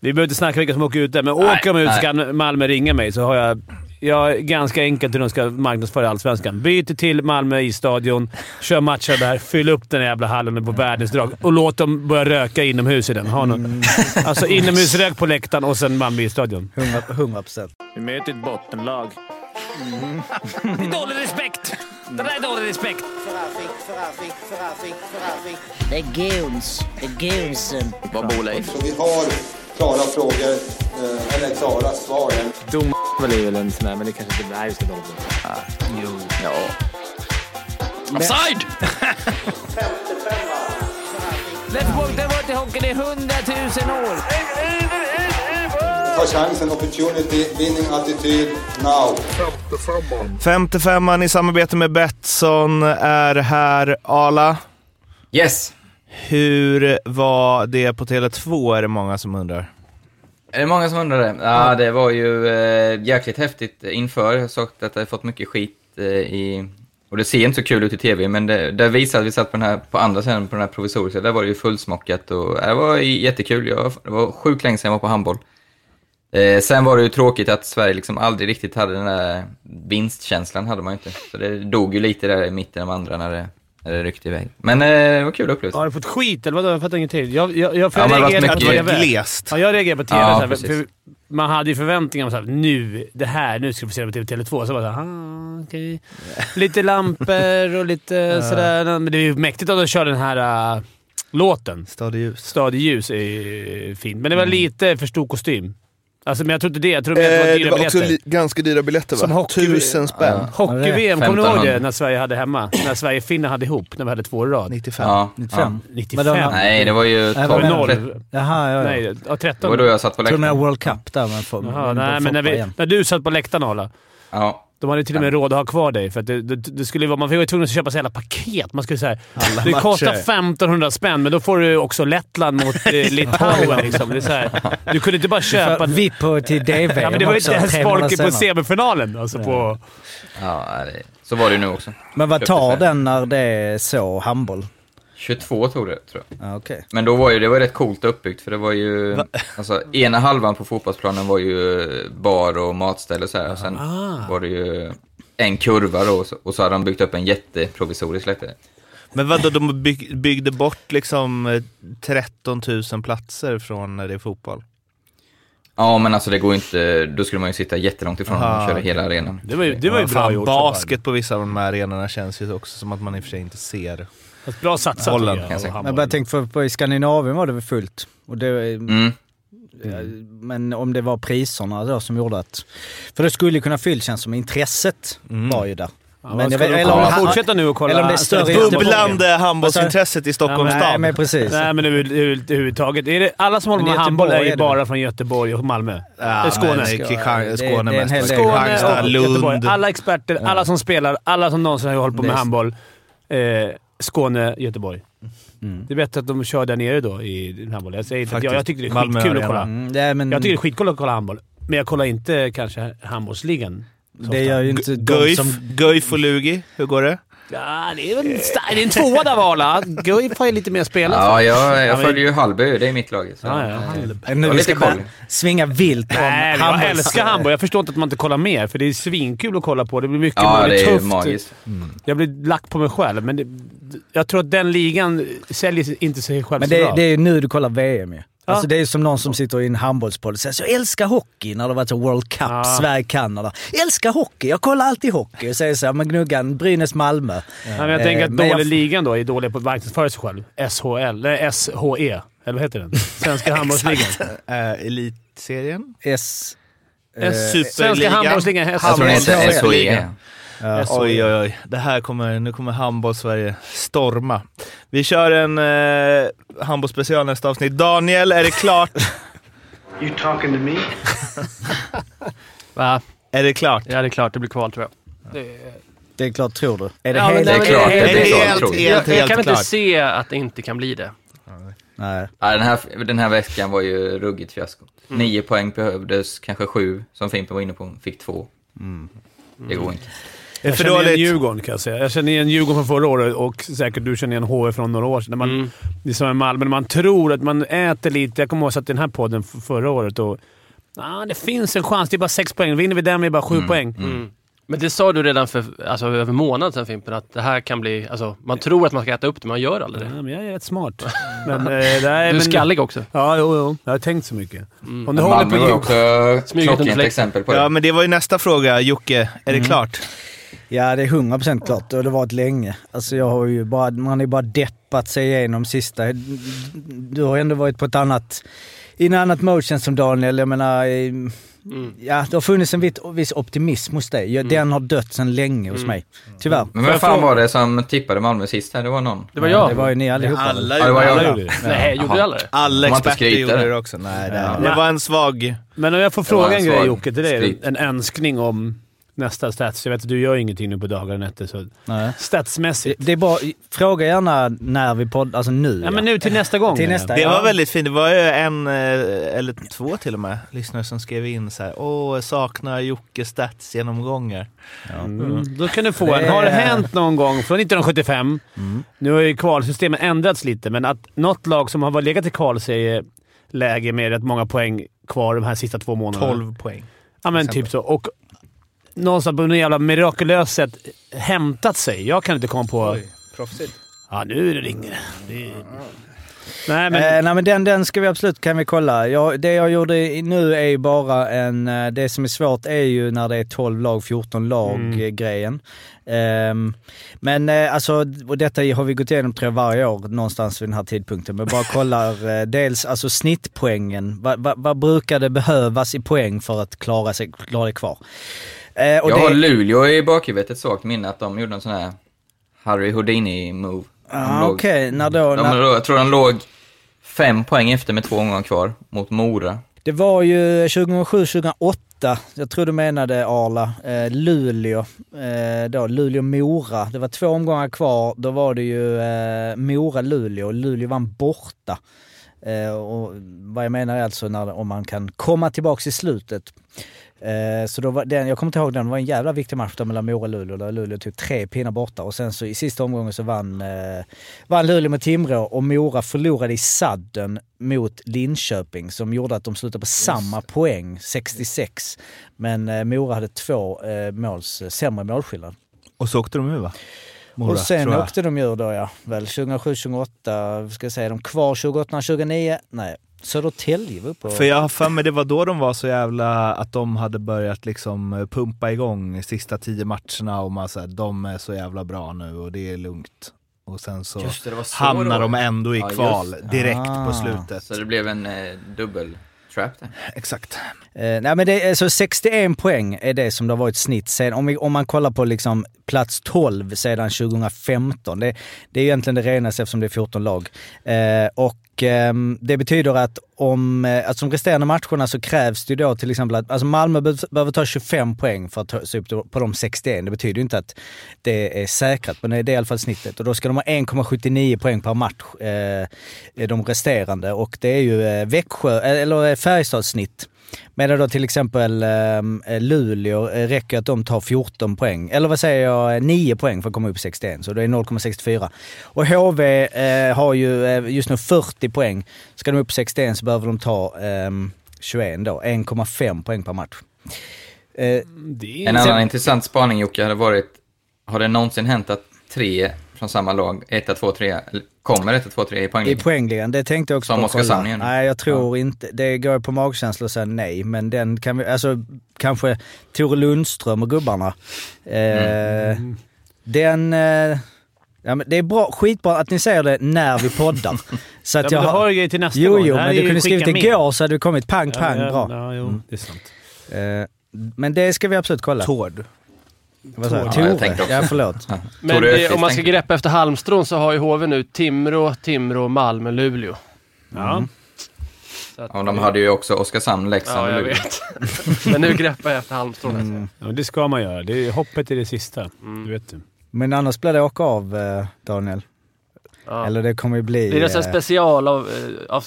Vi behöver inte snacka vilka som åker ut där, men åker de ut så kan Malmö ringa mig så har jag... Jag är ganska enkelt hur de ska marknadsföra Allsvenskan. Byter till Malmö isstadion, kör matcher där, fyll upp den jävla hallen på världens drag och låt dem börja röka inomhus i den. Ha någon, Alltså inomhusrök på läktaren och sen Malmö isstadion. 100 procent. Vi möter ett bottenlag. Det är dålig respekt! Det där är dålig respekt. Det är goons. Det är goonsen. Vad bor Leif? Vi har klara frågor, eh, eller klara svar. Dom är väl en sån där, men det kanske inte... Nej, ska inte hålla på. Jo. Ja. Offside! Lätteborg, det har varit i hockeyn i hundratusen år. Ta chansen, opportunity, winning attityd, now. 55an i samarbete med Betsson är här. Arla, Yes! Hur var det på Tele2 är det många som undrar. Är det många som undrar det? Ja, det var ju eh, jäkligt häftigt inför. Jag har sagt att har fått mycket skit eh, i... Och det ser inte så kul ut i tv, men det, det visade att vi satt på den här, på andra sidan, på den här provisoriska, där var det ju fullsmockat och eh, det var jättekul. Jag, det var sjukt länge sedan jag var på handboll. Eh, sen var det ju tråkigt att Sverige liksom aldrig riktigt hade den där vinstkänslan, hade man ju inte. Så det dog ju lite där i mitten av andra när det, det ryckte iväg. Men eh, det var kul upplevelse. Har du fått skit eller vadå? Jag fattar ingenting. Jag, jag, jag, för Ja, jag reagerade på mycket TV. glest. Ja, jag reagerade på TV. Ja, så här, precis. för man hade ju förväntningar om att nu, det här, nu ska vi få se det på TV, Tele2. Så var det såhär, ah, okej. Lite lampor och lite sådär. Men det är ju mäktigt att de kör den här uh, låten. Stadig ljus. Stadig ljus är fint, men det var lite för stor kostym. Alltså, men jag tror inte det. Jag tror mer att det var Eh, det dyra var också biljetter. li- ganska dyra biljetter va? Som hockey- Tusen spänn. Hockey-VM, kommer du ihåg det? 1500. När Sverige hade hemma? När Sverige-Finland hade ihop, när vi hade två i rad. 95. Ja, 95. 95? Men de- Nej, det var ju Nej, 12, vad Noll. 13. Jaha, ja, ja. Nej, ja, Det 13. var då jag satt på tror du menar läktaren. World Cup där. Men för, Jaha, nej, men när, vi, när du satt på läktaren Arla. Ja. De hade till och med råd att ha kvar dig. För att det, det, det skulle vara, man var ju tvungen att köpa så jävla paket. Man skulle säga Alla Det kostar matcher. 1500 spänn, men då får du också Lettland mot eh, Litauen. liksom. det är så här, du kunde inte bara köpa... VIP på till DV Ja, men det var ju inte ens folk på semifinalen. Alltså på, Ja, det, så var det ju nu också. Men vad tar den när det är så handboll? 22 tog det, tror jag. Ja, okej. Men då var ju, det var rätt coolt uppbyggt, för det var ju... Alltså, ena halvan på fotbollsplanen var ju bar och matställe och så här. Och sen var det ju en kurva då, och så, och så hade de byggt upp en jätteprovisorisk läktare. Men vadå, de bygg, byggde bort liksom eh, 13 000 platser från när det är fotboll? Ja, men alltså det går inte... Då skulle man ju sitta jättelångt ifrån Aha, och köra okej. hela arenan. det var ju, det var ju Ja, bra fan, gjort. Basket på vissa av de här arenorna känns ju också som att man i och för sig inte ser. Ett Bra satsat kan jag Jag handboll. bara tänkte för på, i Skandinavien var det väl fullt. Och det, Mm. Men om det var priserna då som gjorde att... För det skulle kunna fyllt känns som intresset var ju där. Ja, men ska vet- eller om- fortsätta nu och kolla. eller om det är större Alltså, Göteborg. Bubblande handbollsintresset i Stockholms Ja, men- Nej stad. men precis. Nej, men över- över- överhuvudtaget. Är det, alla som håller Men med i handboll är ju bara från Göteborg och Malmö. Ja, Skåne. Skåne en mest. del. Skåne Kristianstad, och Lund. Göteborg. Alla experter, alla som spelar, alla som någonsin har hållit på med handboll. Eh, Skåne, Göteborg. Det är bättre att de kör där nere då i handboll. Jag, säger inte att jag, jag tycker det är Malmö skitkul att kolla. Mm, nej, men Jag tycker det är skitkul att kolla handboll, men jag kollar inte kanske handbollsligan. det gör ju inte de Guif, som... Guif och Lugi, hur går det? Ja, det är väl sta- det är en tvåa där Vala. Guif har ju lite mer spelat. Ja, jag, jag följer ju Hallby, det är mitt lag. Så. Ja, ja. Nu vi ska bara koll. svinga vilt om Nej, jag handbolls- älskar handboll. Jag förstår inte att man inte kollar mer, för det är svinkul att kolla på. Det blir mycket Ja, det är tufft. magiskt. Jag blir lack på mig själv, men det, jag tror att den ligan säljer inte sig själv Men så det, bra. det är nu du kollar VM ju. Ja. Alltså det är som någon som sitter i en handbollspodd och säger så jag älskar hockey när det varit så World Cup, Ja. Sverige-Kanada. Älskar hockey, jag kollar alltid hockey. Och säger så här, men gnuggan, Brynäs-Malmö. Nej, men jag tänker Eh, att men jag- dåliga ligan då är dåliga på att marknadsföra sig själv. SHL, eller SHE, eller vad heter den? Svenska handbollsligan. Eh, elitserien? S... Eh, Svenska handbollsligan. Jag tror SHE. heter SOE. Ja. Oj, oj, oj. Det här kommer, nu kommer handboll-Sverige storma. Vi kör en eh, handbollsspecial nästa avsnitt. Daniel, är det klart? You talking to me? Va? är det klart? Ja, det är klart. Det blir kval tror jag. Det är klart, tror du. Är det Ja, helt... Det är klart, det- det Är det klart, helt, tror jag. helt, Jag, jag helt kan klart? inte se att det inte kan bli det. Nej. Ja, den, här, den här veckan var ju ruggigt fiasko. Nio poäng behövdes, kanske sju, som Fimpen var inne på. Fick två. Det går inte. Jag för känner igen. Djurgården kan jag säga. Jag känner igen Djurgården från förra året och säkert du känner igen HV från några år sedan. När man, Mm. Det är som med Malmö, när man tror att man äter lite. Jag kommer ihåg att jag satt i den här podden förra året och... Ah, det finns en chans. Det är bara sex poäng. Vinner vi den är det bara sju poäng. Mm. Men det sa du redan för alltså, över en månad sedan Fimpen, att det här kan bli... Alltså, man tror att man ska äta upp det, men man gör aldrig det. Ja, men jag är rätt smart. Men, eh, nej, Du är men, skallig också. Ja, jo, jo. Jag har tänkt så mycket. Mm. Om du håller Malmö på var Djurgården... också klockrent exempel på det. Ja, men det var ju nästa fråga. Jocke, är det klart? Ja, det är 100% klart och det har varit länge. Alltså jag har ju bara, man har ju bara deppat sig igenom sista... Du har ändå varit på ett annat... I en annat känns som Daniel. Jag menar... Mm. Ja, det har funnits en viss, optimism hos dig. Ja, Den har dött sedan länge hos mig. Tyvärr. Men vem fan var det som tippade Malmö sist här? Det var någon. Det var jag. Det var ju ni allihopa. Alla Ja, det var jag. Alla ja. gjorde det. Nej, gjorde du aldrig det? Alla experter gjorde det? också. Nej, det, Ja. det var en svag... Men om jag får fråga en en grej Jocke till dig. En önskning om nästa stats. Jag vet att du gör ingenting nu på dagar och nätter. Så Nej. statsmässigt. Det är bara, fråga gärna när vi poddar, alltså nu. Ja, men nu till nästa gång. Till nästa. Det Ja. var väldigt fint. Det var ju en, eh, eller två till och med, lyssnare som skrev in så här. Åh, saknar Jocke stats genomgångar. Mm. Då kan du få en. Det- Har det hänt någon gång från 1975, nu har ju kvalsystemet ändrats lite, men att något lag som har varit legat i kvalserieläge med rätt många poäng kvar de här sista två månaderna. 12 poäng. Ja, men typ så. Och någonstans på något jävla mirakulöst sätt hämtat sig. Jag kan inte komma på... Proffsigt. Ja, nu är det ringer det. är- Nej, men... Eh, nej men den, den ska vi absolut kan vi kolla. Jag, det jag gjorde nu är ju bara en... eh, Det som är svårt är ju när det är 12 lag, 14 lag Mm. eh, grejen. Ehm, men eh, alltså, och detta har vi gått igenom tror jag varje år någonstans vid den här tidpunkten. Men bara kollar eh, dels alltså snittpoängen. Vad vad- vad brukar det behövas i poäng för att klara sig, klara det kvar? Eh, och Jag det, har Luleå i bakhuvudet ett svagt minne att de gjorde en sån här Harry Houdini-move. Ah, Okej, när då... De, när, jag tror de låg fem poäng efter med två omgångar kvar mot Mora. Det var ju 2007-2008, jag tror du menade Arla, eh, Luleå, eh, då Luleå-Mora. Det var två omgångar kvar, då var det ju eh, Mora-Luleå, Luleå vann borta. Eh, och vad jag menar är alltså när, om man kan komma tillbaks i slutet. Eh, så då var den, jag kommer inte ihåg den, det var en jävla viktig match där mellan Mora och Luleå där Luleå tog tre pinnar borta och sen så i sista omgången så vann, eh, vann Luleå med Timrå och Mora förlorade i sadden mot Linköping som gjorde att de slutade på samma poäng, 66. Men eh, Mora hade två eh, måls, sämre målskillnad. Och så åkte de ur va? Mora, och sen åkte de ur då ja, väl 2007, 2008, ska jag säga, de kvar 2008, 2009? Nej, Södertälje var uppe och... För jag har för mig det var då de var så jävla, att de hade börjat liksom eh, pumpa igång sista tio matcherna och man säger de är så jävla bra nu och det är lugnt. Och sen så Just det, det var så hamnar då. de ändå i Ja, kval det. direkt Ah. på slutet. Så det blev en eh, dubbel trap där. Exakt. Eh, nej men det är så 61 poäng är det som det har varit snitt sen, om, vi, om man kollar på liksom plats 12 sedan 2015. Det, det är egentligen det renaste eftersom det är 14 lag. Eh, och Ehm, det betyder att om, eh, alltså de resterande matcherna så krävs det ju då till exempel att, alltså Malmö behöver ta 25 poäng för att ta sig upp på de 61. Det betyder ju inte att det är säkrat, men det är i alla fall snittet. Och då ska de ha 1,79 poäng per match, eh, de resterande. Och det är ju eh, Växjö, eh, eller Färjestads snitt. Medan då till exempel eh, Luleå eh, räcker att de tar 14 poäng, eller vad säger jag, eh, 9 poäng för att komma upp i 61, så det är 0,64. Och HV eh, har ju eh, just nu 40 poäng. Ska de upp i 61 så behöver de ta eh, 21 då, 1,5 poäng per match. Eh, Det är En annan intressant spaning Jocke hade varit, har det någonsin hänt att tre från samma lag, 1, 2, 3, kommer 1, 2, 3 i I poängligan? poängligan, det tänkte jag också Som på. Oskarshamn kolla. igen. Nej, jag tror inte. Det går på magkänsla att säga nej, men den kan vi, alltså kanske Tore Lundström och gubbarna. Eh, Den, eh, ja, men det är bra, skitbra att ni säger det när vi poddar. Så Ja, att men jag du har ju grejer till nästa Jo, gång. jo, men du kunde skrivit med. igår så hade det kommit pang, Ja, pang, ja, bra. Ja, jo, Mm. det är sant. Eh, Men det ska vi absolut kolla. Tord. Vad sa jag? Ja, jag tänkte också. Ja, förlåt. Men Tore Öqvist om man ska greppa efter halmstrån så har ju HV nu Timrå, Timrå, Malmö, Luleå. Ja. Så att, Ja, de hade ju också Oskarshamn, Leksand Ja, och jag Luleå. vet. Men nu greppar jag efter halmstrån. alltså. Mm. ja, det ska man göra. Det är hoppet i det sista. Mm. Du vet du. Men annars blir det åka av, eh, Daniel. Ja. Eller det kommer ju bli... Blir det en sån här eh, special av, eh, av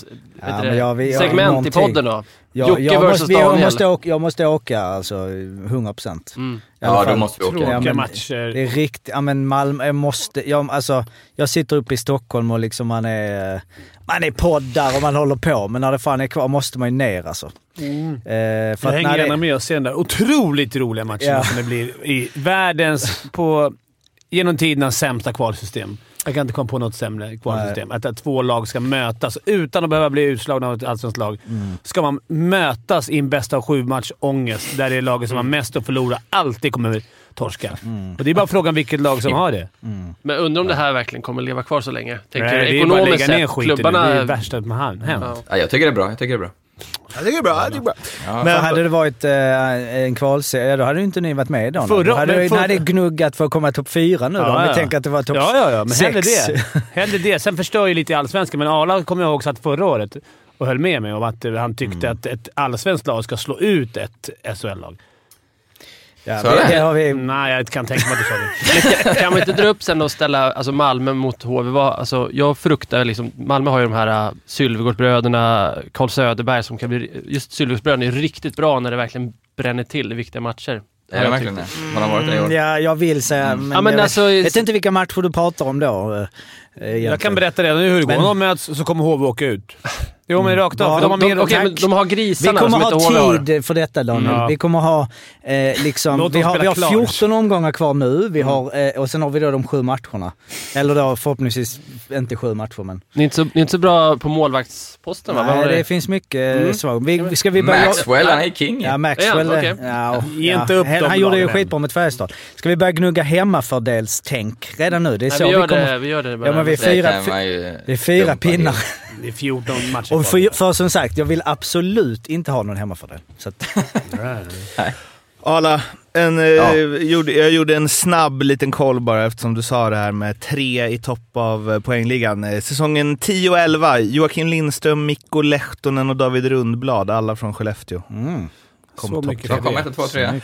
Ja, det, jag- vi- jag- segment i podden då? jag, Jocke jag, måste, vi- jag, Daniel. måste åka, jag måste åka alltså 100%. Mm. Ja, då måste vi åka. Tråkiga Ja, matcher. Det är riktigt, ja men Malmö, jag måste, jag, alltså, jag sitter uppe i Stockholm och liksom man är, man är poddar och man håller på, men när det fan är kvar måste man ju ner alltså. Mm. Eh, för Jag att hänger när gärna med och ser den där otroligt roliga matchen Ja. som det blir i världens, på, genom tiderna sämsta kvalsystem. Jag kan inte komma på något sämre kvalsystem. Att, att två lag ska mötas utan att behöva bli utslagna av ett allsvenskt lag. Mm. Ska man mötas i en bästa av sju-match ångest, där det är laget som har mest att förlora alltid kommer torska. Mm. Och det är bara frågan vilket lag som har det. Men undrar om det här verkligen kommer leva kvar så länge? Tänker Nej, du det är bara att ekonomiskt lägga ner sett, skiten nu. klubbarna... Det är det värsta som har hänt. Ja. Ja, jag tycker det är bra. Jag tycker det är bra. Jag tycker det är bra. Det är bra. Ja. men hade det varit eh, en kvalserie, då hade ju inte ni varit med idag. Förra- då hade ni hade gnuggat för att komma topp fyra nu då, Ja, om vi ja. tänker att det var topp Ja, ja, ja. Men sex. det. hellre det. Sen förstör ju lite i Allsvenskan, men Arla kommer jag ihåg satt förra året och höll med mig om att han tyckte Mm. att ett allsvenskt lag ska slå ut ett SHL-lag. Ja, Så det, det. har vi... Nej, jag kan tänka mig att du sa det. kan man inte dra upp sen och ställa alltså Malmö mot HV? Vad- Alltså, jag fruktar liksom, Malmö har ju de här uh, Sylvegårdsbröderna, Carl Söderberg som kan bli... Just Sylvegårdsbröderna är riktigt bra när det verkligen bränner till i viktiga matcher. Är det verkligen det? Har de varit det i år? Ja, jag vill säga, men, Mm. Ja, men jag alltså, vet, vet inte vilka matcher du pratar om då. Eh, Jag egentligen. kan berätta redan nu hur det går. Men- Om de möts så kommer HV åka ut. Jo, men rakt av. Ja, för de har De, mer... okej, men de har Vi grisarna kommer som inte ha har. tid för detta Daniel. Mm. Vi kommer ha eh, liksom, vi har, vi har klart. 14 omgångar kvar nu vi har, eh, och sen har vi då de sju matcherna. Eller då förhoppningsvis inte sju matcher men... Ni är inte så, ni är inte så bra på målvaktsposten va? Nej, var det finns mycket mm. svag. Vi, ska vi börja... Maxwell, han är king Ja. Maxwell. Ja, okej. ja, och- Ge inte upp han, de han gjorde ju skitbra mot Färjestad. Ska vi börja gnugga hemmafordelstänk redan nu? Det är Nej, så vi vi gör kommer... det. Vi gör det. Men vi Det fyra, det är fyra pinnar. Det är 14 matcher Och för, för som sagt, jag vill absolut inte ha någon hemmafördel. Så att, Arla, en, eh, Ja. jag gjorde en snabb liten koll bara eftersom du sa det här med tre i topp av eh, poängligan. Eh, Säsongen 10 och 11, Joakim Lindström, Mikko Lehtonen och David Rundblad, alla från Skellefteå. mm. Kom Så mycket tre. De kom 1, 2, 3.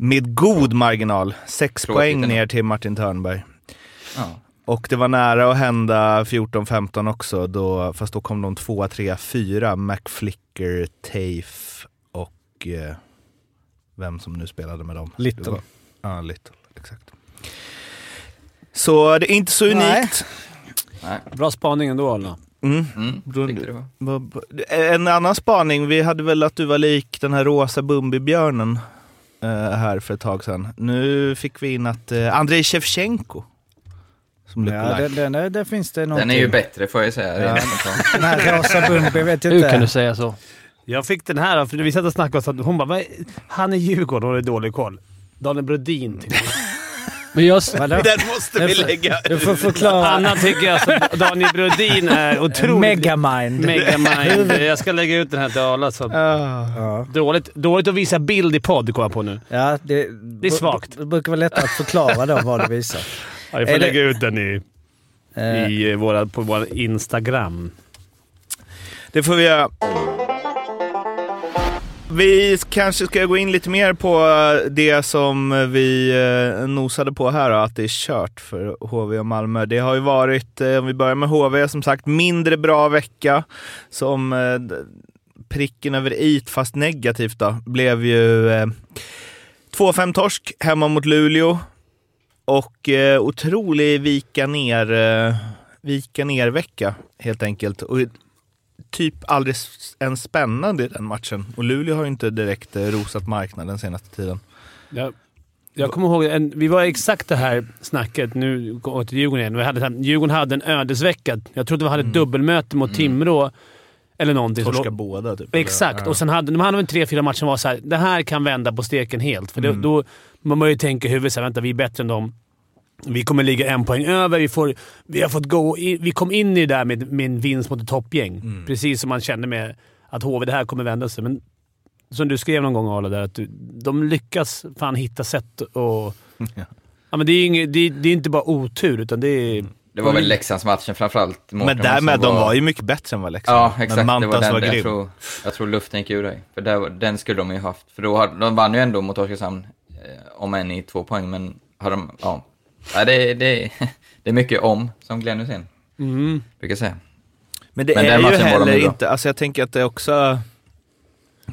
Med god marginal. Sex Tråkigt poäng ner till Martin Törnberg. Ja. Och det var nära att hända 14-15 också, då, fast då kom de tvåa, trea, fyra. McFlicker, Tafe och eh, vem som nu spelade med dem. Little. Var- Ja, Little. Exakt. Så det är inte så Nej. unikt. Bra spaning ändå, Arla. Mm. Mm, En annan spaning, vi hade väl att du var lik den här rosa Bumbibjörnen eh, här för ett tag sedan. Nu fick vi in att uh, Andrei Shevchenko som Ja, lookalike. det, det, det finns det någonting. Den är ju bättre får jag säga. Ja. Den här rosa Bumbi, vet Hur kan du inte. säga så? Jag fick den här, för vi satt och snackade och hon bara "Vad är- “Han är Djurgården, hon har dålig koll”. Daniel Brodin till Men jag? Den måste vi lägga Du får förklara. Anna tycker alltså att Daniel Brodin är otroligt... Megamind. Megamind. Jag ska lägga ut den här till Arla. Så. Ja, Dåligt, dåligt att visa bild i podd, kommer jag på nu. ja det, Det är svagt. Det brukar vara lättare att förklara då vad du visar. Ja, vi får det- lägga ut den i, Eh, i eh, våra, på vår Instagram. Det får vi göra. Vi kanske ska gå in lite mer på det som vi eh, nosade på här, att det är kört för HV och Malmö. Det har ju varit, eh, om vi börjar med HV, som sagt mindre bra vecka. Som eh, pricken över it, fast negativt då, blev ju eh, 2-5 torsk hemma mot Luleå. Och eh, otrolig vika ner, eh, vika ner vecka helt enkelt. Och typ aldrig ens spännande i den matchen. Och Luleå har ju inte direkt eh, rosat marknaden senaste tiden. Jag, jag kommer ihåg, en, vi var exakt det här snacket, nu går jag till Djurgården igen. Vi hade, Djurgården hade en ödesvecka. Jag trodde vi hade ett dubbelmöte mot Timrå. Eller någonting. Torska lå- båda typ. Exakt. eller? Och sen hade de hade väl tre, fyra matcher som var så här, det här kan vända på steken helt. För Mm. då man börjar ju tänka i huvudet såhär, vänta vi är bättre än dem. Vi kommer ligga en poäng över. Vi, får, vi, har fått gå i, vi kom in i det där med, med en vinst mot ett toppgäng. Mm. Precis som man kände med att HV, det här kommer vända sig. Men som du skrev någon gång Arla, där, att du, de lyckas fan hitta sätt och... ja, men det, är inget, det, det är inte bara otur, utan det är... Det var väl Leksandsmatchen framförallt. Men Mårten, därmed, som de var ju mycket bättre än vad Leksand Ja, var. exakt. Men Det var Mantas den, var jag, grym. tror, jag tror luften gick ur dig. För där, den skulle de ju haft. För då hade, de vann ju ändå mot Oskarshamn, om än i två poäng, men har de, ja. ja det, det, det är mycket om, som Glenn Hysén. Mm. brukar säga. Men det Men är ju heller inte, alltså jag tänker att det också,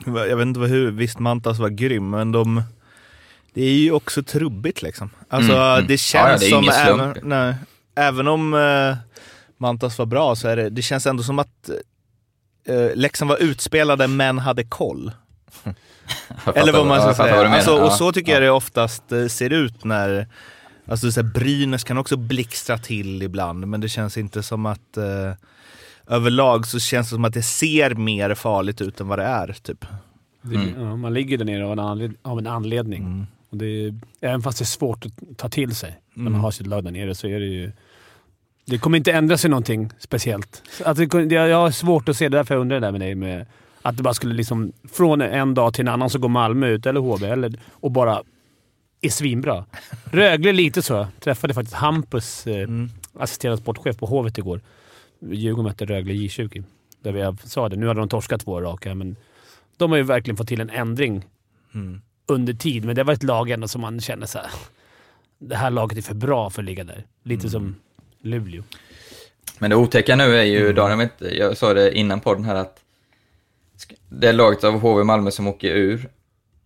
jag vet inte vad- hur, visst Mantas var grym, men de, det är ju också trubbigt liksom. Alltså Mm, mm. det känns ja, det är som, även, nej, även om eh, Mantas var bra så är det, det känns ändå som att eh, Leksand var utspelade men hade koll. Fattar- Eller vad man ska säga. Alltså, och så tycker ja. jag det oftast eh, ser ut när, alltså så här, Brynäs kan också blixtra till ibland, men det känns inte som att eh, överlag så känns det som att det ser mer farligt ut än vad det är. Typ. Mm. ja, man ligger där nere av en, anled, av en anledning. Mm. Och det är, även fast det är svårt att ta till sig när man Mm. har sitt lag där nere så är det ju... Det kommer inte ändra sig någonting speciellt. Det- jag har svårt att se, det är därför jag undrar det där med dig. Med, att det bara skulle liksom... Från en dag till en annan så går Malmö ut, eller HV, eller, och bara är svinbra. Rögle lite så. Träffade faktiskt Hampus, eh, Mm. assisterande sportchef på Hovet igår. Djurgården mötte Rögle J20. Där vi sa det. Nu hade de torskat två raka, men de har ju verkligen fått till en ändring Mm. under tid, men det var ett lag ändå som man känner så här. Det här laget är för bra för att ligga där. Lite som Luleå. Men det otäcka nu är ju, Mm. Daniel, jag sa det innan podden här att det laget av HV Malmö som åker ur,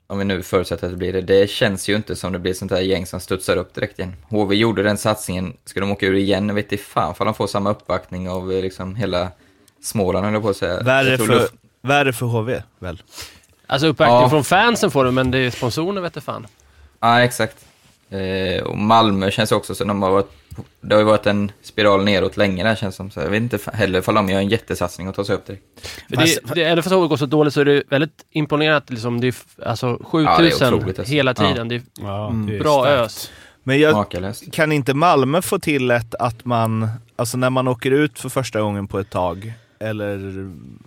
om vi nu förutsätter att det blir det, det känns ju inte som det blir sånt där gäng som studsar upp direkt igen. HV gjorde den satsningen, ska de åka ur igen, jag vet inte fan för de får samma uppbackning av eh, liksom hela Småland höll jag på att säga. Värre, för, luft- värre för HV väl? Alltså uppbackning Ja. från fansen får du, men det är sponsorerna vet jag fan. Ja, exakt. Eh, och Malmö känns också som de har varit, det har ju varit en spiral neråt länge där känns som. Så jag vet inte heller ifall de gör en jättesatsning och tar sig upp direkt. För det, det, även fast HV går så dåligt så är det väldigt imponerande att liksom, det är alltså, 7000 otroligt, alltså. hela Ja. tiden. Det är Ja, Mm. det är bra starkt. ös. Men jag, Makalöst. kan inte Malmö få till ett att man, alltså när man åker ut för första gången på ett tag, eller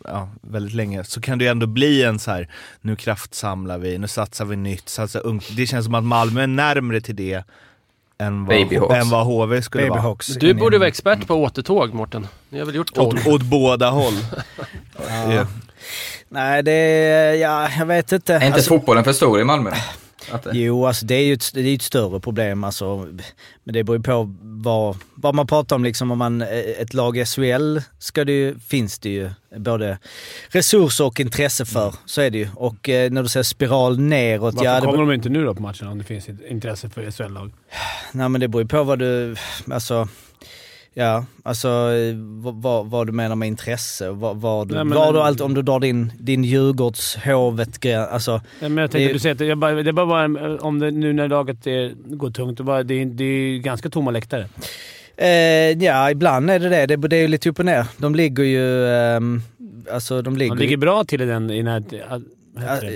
ja, väldigt länge, så kan det ju ändå bli en så här: nu kraftsamlar vi, nu satsar vi nytt, satsar ungt. Det känns som att Malmö är närmre till det än vad, Babyhawks. än vad HV skulle vara. Babyhawks. Du borde vara expert på återtåg, Mårten. Ni har väl gjort tåg? Åt, åt båda håll. Ja. Nej, det. Ja, jag vet inte. Är inte Alltså- fotbollen för stor i Malmö? Det- Jo, alltså det är ju ett, det är ett större problem alltså. Men det beror ju på vad, vad man pratar om liksom. Om man, ett lag i SHL ska det ju, finns det ju både resurser och intresse för. Så är det ju. Och eh, när du säger spiral neråt, Varför ja det, kommer de inte nu då på matchen om det finns intresse för SHL-lag? nej, men det beror ju på vad du, alltså Ja, alltså eh, vad, vad, du menar med intresse. Vad, vad du, Nej, men- du allt, om du drar din, din Djurgårdshovet alltså. Ja, men jag tänkte Det- du säger att jag bara, det bara, bara om det, nu när laget är, går tungt, det, är bara, det, det är ganska tomma läktare. Eh, ja, ibland är det det. det. Det är ju lite upp och ner. De ligger ju... ehm, alltså de ligger, Man ligger bra till i den... I den här,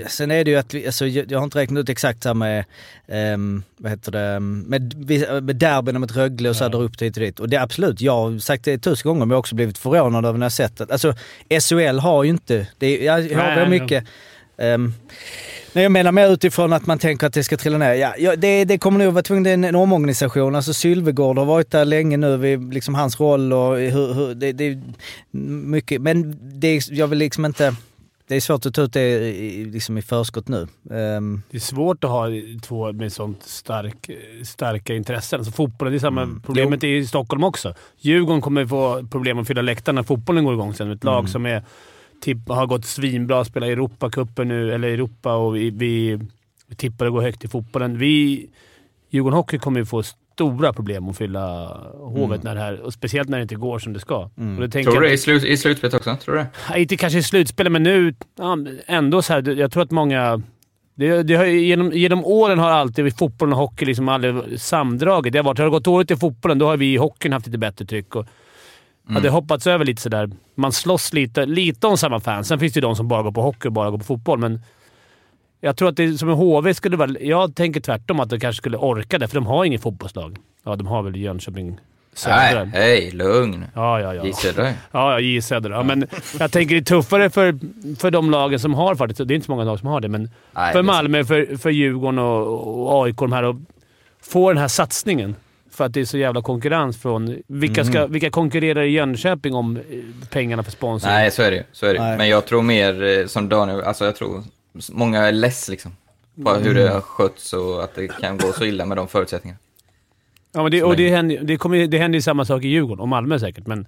Sen är det ju att, vi, alltså, jag har inte räknat ut exakt här med, um, vad heter det, med, vi- med derbyna mot Rögle och så här, upp hit och dit. Och det är absolut, jag har sagt det tusen gånger men jag har också blivit förvånad över när jag sett det. Alltså SHL har ju inte, det är, jag, jag har mycket, um, Nej, jag menar mer utifrån att man tänker att det ska trilla ner. Ja, ja, det, det kommer nog vara tvunget, det är en, en omorganisation. Alltså Sylvegård har varit där länge nu, vid liksom hans roll och hur, hur, det, det är mycket. Men det, jag vill liksom inte... Det är svårt att ta ut det i, liksom i förskott nu. Ehm, Det är svårt att ha två med sånt stark, starka intressen. Alltså fotbollen, det är samma Mm. problemet i Stockholm också. Djurgården kommer få problem att fylla läktarna när fotbollen går igång sen. Ett lag Mm. som är, tipp, har gått svinbra, spelar Europacupen nu, eller Europa och vi, vi, vi tippar att gå högt i fotbollen. Vi, Djurgården Hockey kommer ju få stora problem att fylla Hovet, när det här, och speciellt när det inte går som det ska. Mm. Och det Tror du det i, slut, i slutspelet också? Tror du det? Inte kanske i slutspelet, men nu ja, ändå så här. Jag tror att många... Det, det har, genom, genom åren har alltid fotbollen och hockey liksom aldrig samdragit. Det har, varit, har det gått dåligt i fotbollen, då har vi i hockeyn haft lite bättre tryck. Och, det har hoppats över lite sådär. Man slåss lite, lite om samma fans. Sen finns det ju de som bara går på hockey och bara går på fotboll, men jag tror att det som en HV skulle vara... Jag tänker tvärtom att de kanske skulle orka det, för de har inget fotbollslag. Ja, de har väl Jönköping Södra. Nej, hej, lugn. Ja, ja, ja. J Södra. Ja, ja, J Södra. Ja, men jag tänker det är tuffare för, för de lagen som har faktiskt, det är inte så många lag som har det, men Nej, för Malmö, för, för Djurgården och, och AIK de här att få den här satsningen. För att det är så jävla konkurrens från... Vilka, ska, vilka konkurrerar i Jönköping om eh, pengarna för sponsring? Nej, så är det ju. Så är det. Nej. Men jag tror mer eh, som Daniel, alltså jag tror många är less liksom. På hur det har skötts och att det kan gå så illa med de förutsättningarna. Ja, men det, och det, händer, det, kommer, det händer ju samma sak i Djurgården, och Malmö säkert, men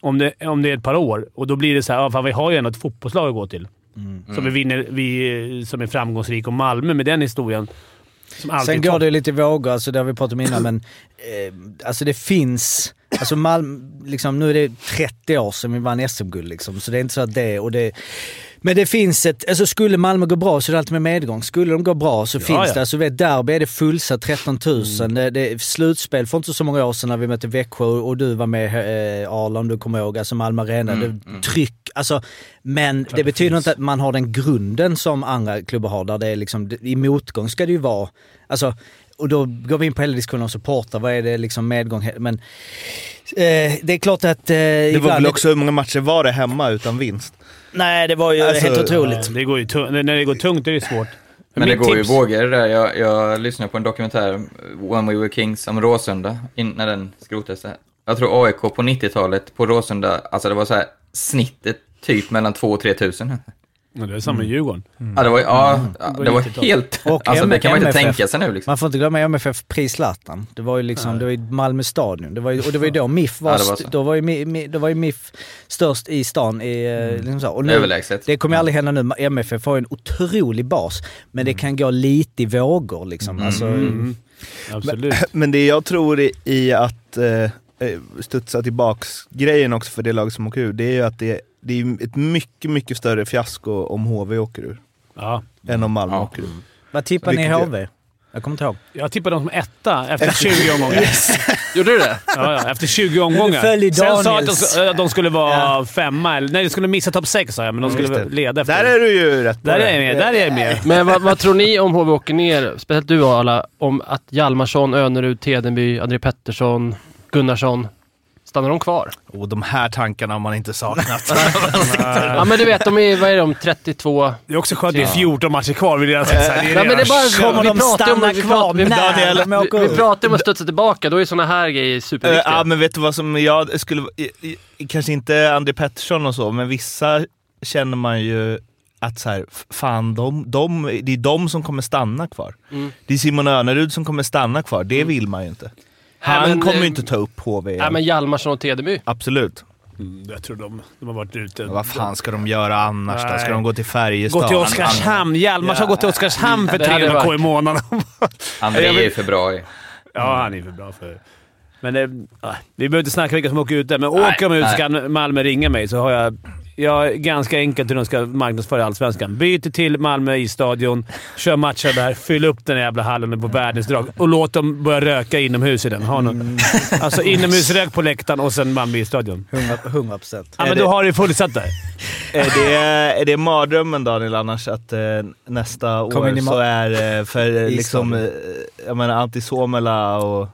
om det, om det är ett par år och då blir det så här, ja, fan, vi har ju ändå ett fotbollslag att gå till. Som, vi vinner, vi, som är framgångsrik och Malmö med den historien. Sen går det lite i vågor, alltså det har vi pratat om innan, men eh, alltså det finns... Alltså Malmö, liksom, nu är det 30 år sedan vi vann SM-guld liksom, så det är inte så att det... Och det men det finns ett... Alltså skulle Malmö gå bra så är det alltid med medgång. Skulle de gå bra så Ja, finns ja. det. Alltså vet, derby är det fullsatt 13 000. Det, det, slutspel för inte så många år sedan när vi mötte Växjö och du var med eh, Arla om du kommer ihåg. Alltså Malmö Arena. det, tryck. Alltså, men det betyder inte att man har den grunden som andra klubbar har. Där det är liksom, I motgång ska det ju vara... Alltså, och då går vi in på hela diskussionen om supportrar. Vad är det liksom medgång? Men eh, det är klart att... Eh, Det var väl också hur många matcher var det hemma utan vinst? Nej, det var ju Alltså, helt otroligt. Det går ju när det går tungt är det svårt. Men det Mitt går ju tips- vågor det där. Jag, jag lyssnade på en dokumentär, When We Were Kings, om Råsunda, när den skrotades. Jag tror AIK på 90-talet på Råsunda, alltså det var så här snittet typ mellan 2 och 3 tusen. Ja, det är samma med Djurgården. Ja, det var, ja, det var 90-tal. helt... Och alltså det kan man inte MFF. tänka sig nu liksom. Man får inte glömma MFF Pris Zlatan. Det var ju liksom, det var ju Malmö stadion. Det var ju, och det var ju då MIF var, Ja, var då var ju, då var ju MIF störst i stan. I, eh, liksom så. Och nu, Överlägset. det kommer ju aldrig hända nu. MFF har ju en otrolig bas. Men det kan gå lite i vågor liksom. Alltså, Mm. Absolut. Men det jag tror i, i att eh, eh, studsa tillbaks grejen också för det lag som åker ur, det är ju att det, det är ett mycket, mycket större fiasko om HV åker ur. Ja. Än om Malmö Ja. åker ur. vad tippar ni i Vilket är- HV? Jag kommer inte ihåg. Jag tippar dem som etta efter 20 omgångar. Gjorde du det? Ja, ja, efter 20 omgångar. följer Sen sa jag att de, de skulle vara Ja. femma. Eller, nej, de skulle missa topp sex sa jag, men de skulle Just det. leda efter. Där är du ju rätt där är jag med. Där är jag med. Men vad, vad tror ni om HV åker ner, speciellt du alla, om att Hjalmarsson, Önerud, Tedenby, André Pettersson, Gunnarsson, stannar de kvar? Och de här tankarna har man inte saknat. Ja men du vet, de är, vad är de, 32? Det är också skönt det är 14 matcher kvar, vill jag säga. Det är Nej, men det är bara, Kommer vi de pratar om, vi pratar, vi, åker vi, vi pratar om att studsa tillbaka, då är sådana här grejer superviktiga. ja, men vet du vad som jag skulle... Kanske inte André Pettersson och så, men vissa känner man ju att så här, fan, de, de, det är de som kommer stanna kvar. Mm. Det är Simon Önerud som kommer stanna kvar. Det vill man ju inte. Han men, kommer ju eh, inte ta upp HV. Ja men Hjalmarsson och Tedeby. Absolut. Mm, jag tror de, de har varit ute. Vad fan ska de göra annars då? Ska Nej. de gå till Färjestad? Gå till Oskarshamn. Hjalmars har gått till Oskarshamn för Det hade 300 k i månaden. André är ju för bra i. ja, han är för bra för... Men det, nej, vi behöver inte snacka vilka som åker ut där, men åker de ut nej. så kan Malmö ringa mig så har jag... Jag är ganska enkelt hur de ska marknadsföra Allsvenskan. Byter till Malmö isstadion, kör matcher där, fyll upp den jävla hallen på världens drag och låt dem börja röka inomhus i den. Ha någon, Alltså inomhusrök på läktaren och sen Malmö isstadion. 100 procent. Ja, men då har du fullsatt där. Är det, är det mardrömmen Daniel annars att eh, nästa Kom år så är eh, för eh, liksom, eh, jag menar Antti Suomela och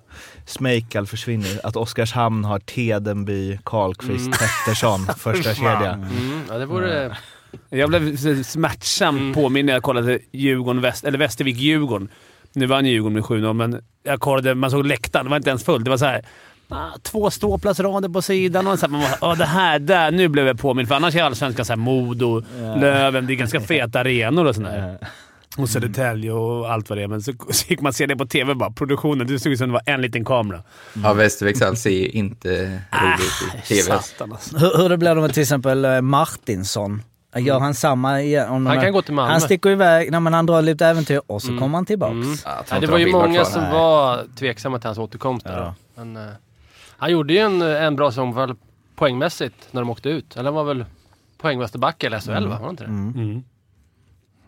Smejkal försvinner. Att Oskarshamn har Tedenby, Karlqvist, Mm. Pettersson första kedja. Mm, ja det vore... Jag blev smärtsamt Mm. påmind när jag kollade Djurgården, Väst, eller Västervik-Djurgården. Nu vann Djurgården med 7-0, men jag kollade, man såg läktaren. Det var inte ens fullt. Det var så här, ah, två ståplatsrader på sidan och så här, man bara, ah, det här, där, nu blev jag påmind. För annars är Allsvenskan så här Modo, Löven, det är ganska feta arenor och sådär. Och Södertälje och allt vad det är. Men så, så gick man se det på TV bara. Produktionen, det såg ut som det var en liten kamera. Ja, Västerviks Hall ser ju inte roligt i TV. Satan alltså. Hur, hur det blir det med till exempel eh, Martinsson? Gör han samma igen? Han kan gå till Malmö. Han sticker iväg, nej, men han drar lite äventyr och så Mm. kommer han tillbaks. Mm. Ja, det var ju många som Nej. var tveksamma till hans återkomst Ja. Men, eh, han gjorde ju en, en bra säsong poängmässigt när de åkte ut. Eller han var väl poängbästa back i SHL va? Var det inte det? Mm.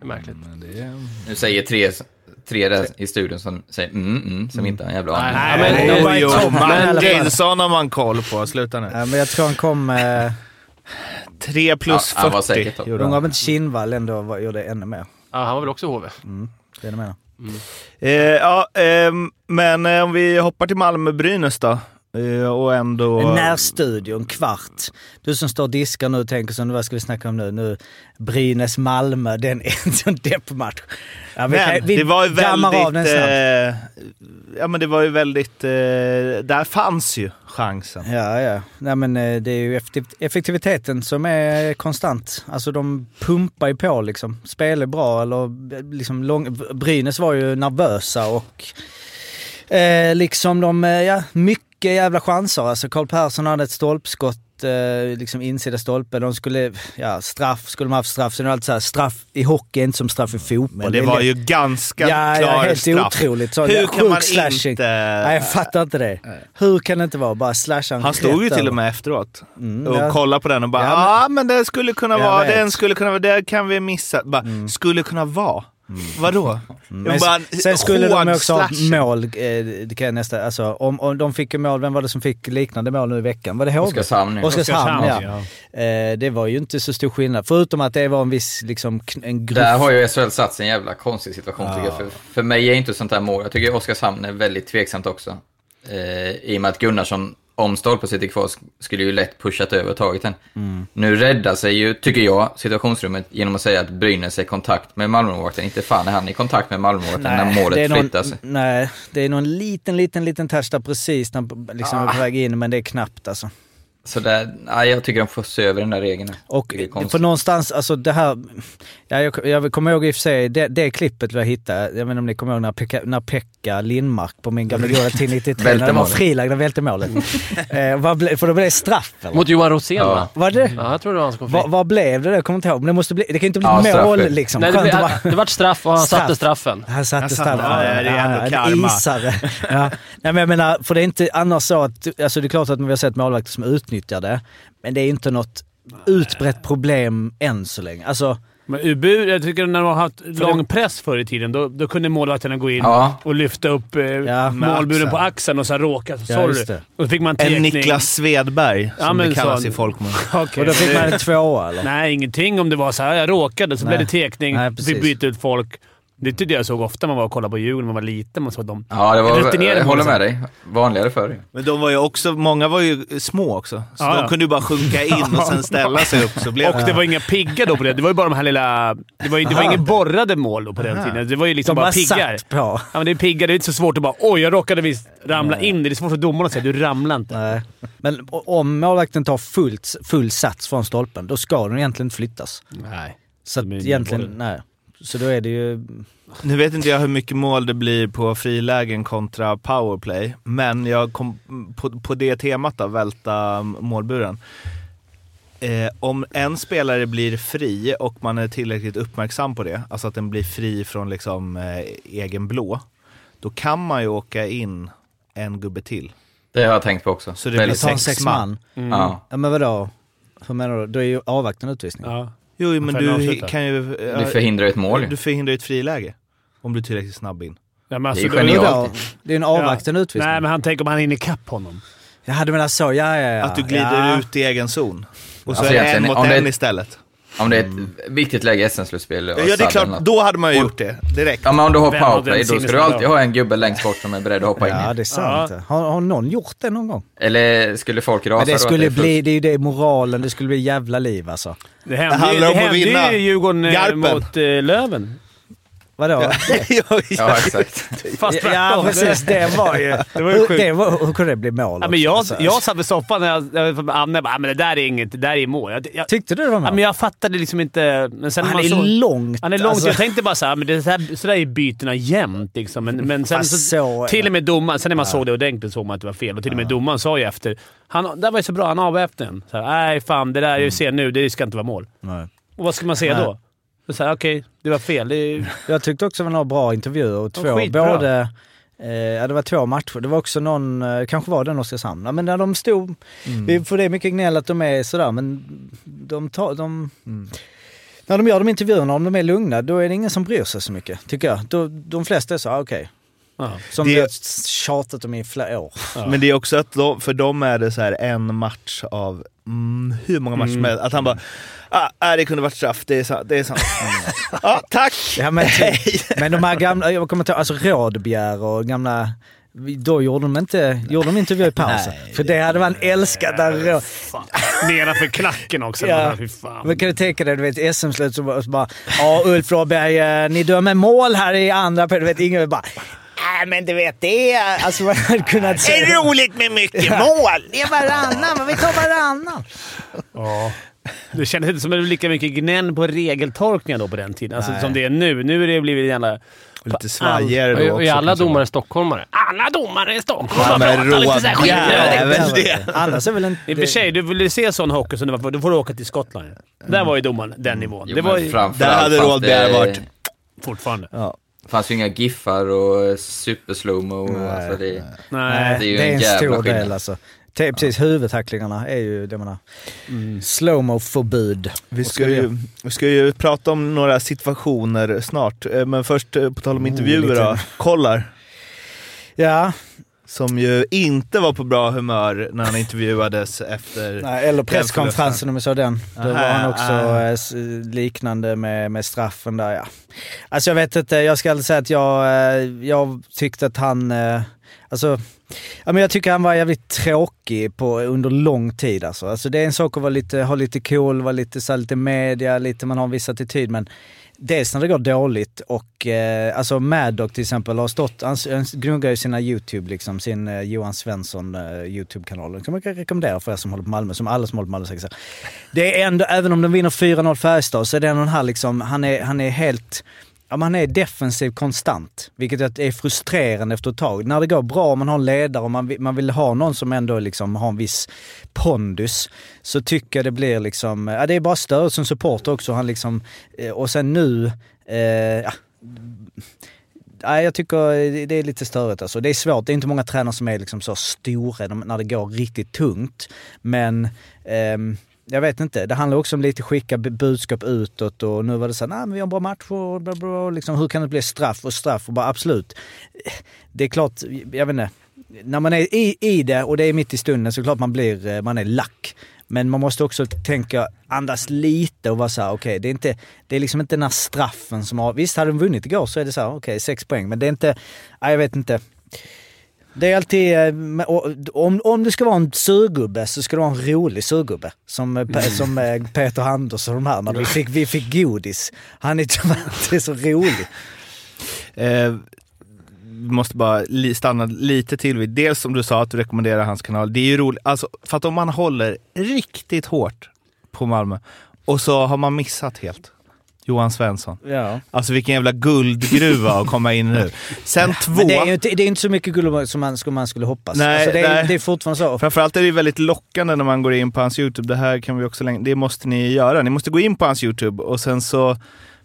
Mm. Det är märkligt. Nu säger tre, tre där i studion som säger mm, mm, som inte har en jävla aning. Nej, men- men- jo, men- Martinsson har man koll på. Sluta nu. Ja, men jag tror han kom... Eh, 3 plus Ja, han var 40 säkert topp. gjorde undrar om han. inte Kinnvall ändå var, gjorde ännu mer. Ja, han var väl också HV? Det är det jag menar. Eh, ja, ehm, men eh, om vi hoppar till Malmö-Brynäs då. Eh, och ändå... En närstudion, kvart. Du som står och diskar nu och tänker så, vad ska vi snacka om nu? nu Brynäs-Malmö, den är en sån deppmatch. Ja, vi Men vi det var ju dammar av den väldigt... Eh, ja men det var ju väldigt... Eh, där fanns ju chansen. Ja, ja. Nej, men eh, det är ju effektiv- effektiviteten som är konstant. Alltså de pumpar ju på liksom. Spelar bra eller liksom lång... Brynäs var ju nervösa och Eh, liksom de, eh, ja, mycket jävla chanser. Alltså Karl Persson hade ett stolpskott, eh, liksom insida stolpe. De skulle, ja straff, skulle de haft straff. Det är alltid så här, straff i hockey är inte som straff i fotboll. Men det var ju ganska Ja, klar ja, helt straff. otroligt. Så, Hur ja, kan man slashing. inte... Nej, jag fattar inte det. Hur kan det inte vara? Bara slasha Han stod ju till och med efteråt Mm, och ja. kollade på den och bara Ja, men- men, det skulle kunna vara, den skulle kunna vara, det kan vi missa. Bara, Mm. Skulle kunna vara? Vadå? Men Bara sen skulle de också ha mål, eh, det kan jag nästa, alltså, om, om de fick ju mål, vem var det som fick liknande mål nu i veckan? Var det HV? Oskarshamn, ja. Oskarshamn, ja. Oskarshamn, Eh, det var ju inte så stor skillnad, förutom att det var en viss, liksom, en grupp. Där har ju SHL satt sig en jävla konstig situation tycker jag. För, för mig är inte sånt här mål. Jag tycker Oskarshamn är väldigt tveksamt också. Eh, I och med att Gunnarsson, om stolpen sitter kvar, sk- skulle ju lätt pushat över och tagit den. Mm. Nu räddar sig ju, tycker jag, situationsrummet genom att säga att Brynäs är i kontakt med Malmömålvakten. Inte fan är han i kontakt med Malmömålvakten när målet någon, flyttas. Nej, det är någon liten, liten, liten touch där precis när liksom är på väg in, men det är knappt alltså. Så där, nej, jag tycker de får se över den där regeln. Och för någonstans, alltså det här, ja, jag, jag kommer ihåg i och för sig det, det klippet vi hittade, jag vet inte om ni kommer ihåg när Pekka, när Pekka Lindmark på min gamla goda tid 93, när det var målet. frilag, när välte målet. eh, vad ble, för då blev det straff eller? Mot Johan Rosén Ja. va? Var det? Ja, jag tror det var han som kom Vad blev det då? Jag kommer inte ihåg. Men det, måste bli, det kan ju inte bli Ja, straff. mål liksom. Nej, det, blev, det vart straff och han Straff. satte straffen. Han satte satte- straffen. ja, det är ändå karma. isare. ja. Nej men jag menar, för det är inte annars så att, alltså det är klart att vi har sett målvakter som utnyttjar det, men det är inte något utbrett problem än så länge. Alltså, Men UBU, jag tycker när de har haft lång press förr i tiden, då, då kunde målvakterna gå in Ja. och lyfta upp eh, Ja, målburen axeln. på axeln och så råka. Ja, Sorry. och så fick man En. Niklas Svedberg, Ja, som men det kallas så- i folkmun. Okej. och då fick man en tvåa eller? Nej, ingenting om det var så här. Jag råkade, så Nej. blev det tekning. Nej, precis. byta ut folk. Det tyckte jag såg ofta man var och kollade på Djurgården när man var liten. Man såg dem. Ja, det var, Rutinerade jag håller med dig. Vanligare förr. Men de var ju också, många var ju små också. Så Ja, de ja. kunde ju bara sjunka in och sen ställa sig upp så blev Och det var inga pigga då på det. Det var ju bara de här lilla... Det var, ju- det var inga borrade mål då på den tiden. Det var ju liksom De bara piggar. satt på. Ja, men det är piggar. Det är inte så svårt att bara “Oj, jag råkade visst ramla in”. Det är svårt för domarna att säga “Du ramlade inte”. Nej. Men om målvakten tar fullt, full sats från stolpen, då ska den egentligen inte flyttas. Nej. Så att är egentligen, nej. Så då är det ju... Nu vet inte jag hur mycket mål det blir på frilägen kontra powerplay, men jag kom på, på det temat då, välta målburen. Eh, om en spelare blir fri och man är tillräckligt uppmärksam på det, alltså att den blir fri från liksom eh, egen blå, då kan man ju åka in en gubbe till. Det har jag tänkt på också. Så det blir sex sex man. man. Ja. Ja men vadå? Hur menar du? Då är ju avvakta en utvisning. Ja. Jo, men du avsluta? kan ju... Du förhindrar ett mål ju. Du förhindrar ju ett friläge. Om du är tillräckligt snabb in. Ja, men alltså, Det är då- genialt. Det är en avvaktande utvisning. Nej, men han tänker om han hinner ikapp honom. Jaha du menar så, ja ja ja. Att du glider ja. ut i egen zon. Och så Alltså är det en mot en istället. Om det är ett viktigt läge i SM-slutspel. Ja, det är klart. något. Då hade man ju gjort det direkt. Ja, men om du har Vem powerplay, en då ska du alltid ha en gubbe längst bort som är beredd att hoppa in Ja det är sant. Har, har någon gjort det någon gång? Eller skulle folk rasa Men det då skulle är bli, det är ju det moralen, det skulle bli jävla liv alltså. Det hände, Det hände ju Djurgården eh, Garpen. mot eh, Löven. Vadå? Ja, Ja, exakt. Fast Ja, tvärtom. precis, det var ju... Det var ju sjukt. det var, hur kunde det bli mål Ja, också? men jag, Alltså, jag satt vid soffan när jag, jag, Anne bara, "Ah, men det där är inget, det där är mål. Jag, jag, Tyckte du det var mål? ja, men jag fattade liksom inte... Men sen när han man är såg, långt. Han är långt. alltså. Jag tänkte bara såhär, men det är så, här, så där är bytena jämt liksom. Men, men sen Fast så, så är till det. och med domaren, sen när man såg det ordentligt såg man att det var fel. Och till och med domaren sa ju efter. Han, det var ju så bra, han avväpnade den. Så här, Nej fan, det där jag ser nu, det ska inte vara mål. Nej. Och vad ska man se Nej. då? Så så här, Okej, det var fel. Det Jag tyckte också det var några bra intervjuer och två, skitbra. både... Eh, ja, det var två matcher. Det var också någon, eh, kanske var den Oskarshamn. Ja, men när de stod... Vi får det mycket gnäll att de är sådär, men de tar... De, När de gör de intervjuerna, om de är lugna, då är det ingen som bryr sig så mycket, tycker jag. Då, de flesta är så, ah, okej. ja. Som Det- vi har tjatat om i flera år. Men det är också att de, för dem är det så här en match av mm, hur många matcher som helst. Att han bara, ah, det kunde varit straff, det är sant. Det är sant. Mm. Ja, tack! Ja, men, men de här gamla, jag kommer ihåg, alltså Rådbjer och gamla... Då gjorde de inte gjorde de intervju i pausen. För det hade man älskat. Där, Nedanför klacken också. Ja. Men kan du tänka dig, du vet SM-slut så bara, ja Ulf Rådberg, eh, ni dömer mål här i andra perioden. Du vet, ingen bara Nej men du vet det är... Alltså man hade kunnat säga... roligt med mycket mål! Det är varannan, men vi tar varannan. Ja. Det kändes inte som det var lika mycket gnäll på regeltolkningar då på den tiden. Alltså, som det är nu. Nu är det blivit jävla... Lite svajigare då också. är alla domare stockholmare? Alla domare i Stockholm Ja, men pratar lite så här Roald skitnödigt. Jävel det. Annars är väl inte... I och för sig, du vill se sån hockey som det var då får du åka till Skottland. Där var ju domaren den nivån. Jo, det var ju där hade det- Bjerre varit- fortfarande. Ja. Fanns ju inga giffar och super slowmo. Nej, Alltså det, Nej. det är ju det är en en jävla stor skillnad. del alltså. Det- Precis, huvudtacklingarna är ju det man har. Slowmo-förbud. Vi Och ska, ju, vi ska ju prata om några situationer snart, Eh, men först eh, på tal om intervjuer lite. då. Kollar, Ja, som ju inte var på bra humör när han intervjuades efter... nej, eller presskonferensen om jag sa den. Då var Aha, han också ah. eh, liknande med, med straffen där ja. Alltså jag vet inte, jag ska aldrig säga att jag, eh, jag tyckte att han, eh, alltså Ja, men jag tycker han var jävligt tråkig på, under lång tid alltså. alltså. Det är en sak att vara lite, ha lite cool, vara lite, så lite media, lite, man har en viss attityd men dels när det går dåligt och eh, alltså Maddock till exempel har stått, han, han gnuggar ju sina YouTube liksom, sin eh, Johan Svensson eh, YouTube-kanal. Den kan man rekommendera för er som håller på Malmö, som alla som håller på Malmö säkert. Det är ändå, även om de vinner 4-0 Färjestad så är det ändå den här liksom, han är, han är helt Ja, man är defensiv konstant, vilket är frustrerande efter ett tag. När det går bra, man har en ledare och man vill, man vill ha någon som ändå liksom har en viss pondus, så tycker jag det blir liksom, ja det är bara störigt som supporter också. Han liksom, eh, och sen nu, eh, ja, Nej, jag tycker det är lite störigt alltså. Det är svårt, det är inte många tränare som är liksom så stora när det går riktigt tungt. Men ehm, jag vet inte, det handlar också om lite skicka budskap utåt och nu var det så här, nej men vi har en bra match och bla bla. Liksom, hur kan det bli straff och straff och bara absolut. Det är klart, jag vet inte, när man är i, i det och det är mitt i stunden så är det klart man blir, eh, man är lack. Men man måste också tänka, andas lite och vara såhär, okej okej, det är inte, det är liksom inte den här straffen som har, visst hade de vunnit igår så är det så här, okej, sex poäng, men det är inte, nej, jag vet inte. Det är alltid, eh, om, om det ska vara en surgubbe så ska det vara en rolig surgubbe. Som, eh, Pe- som eh, Peter Anders och de här, när vi fick, vi fick godis. Han är tyvärr så rolig. Eh, måste bara stanna lite till vid, dels som du sa att du rekommenderar hans kanal. Det är ju roligt, alltså, för att om man håller riktigt hårt på Malmö och så har man missat helt Johan Svensson. Ja. Alltså vilken jävla guldgruva att komma in nu. Sen två, Men det är ju inte, det är inte så mycket guld som man, som man skulle hoppas. Nej, alltså det, är, nej. det är fortfarande så. Framförallt är det väldigt lockande när man går in på hans YouTube. Det här kan vi också länge, det måste ni göra. Ni måste gå in på hans YouTube och sen så,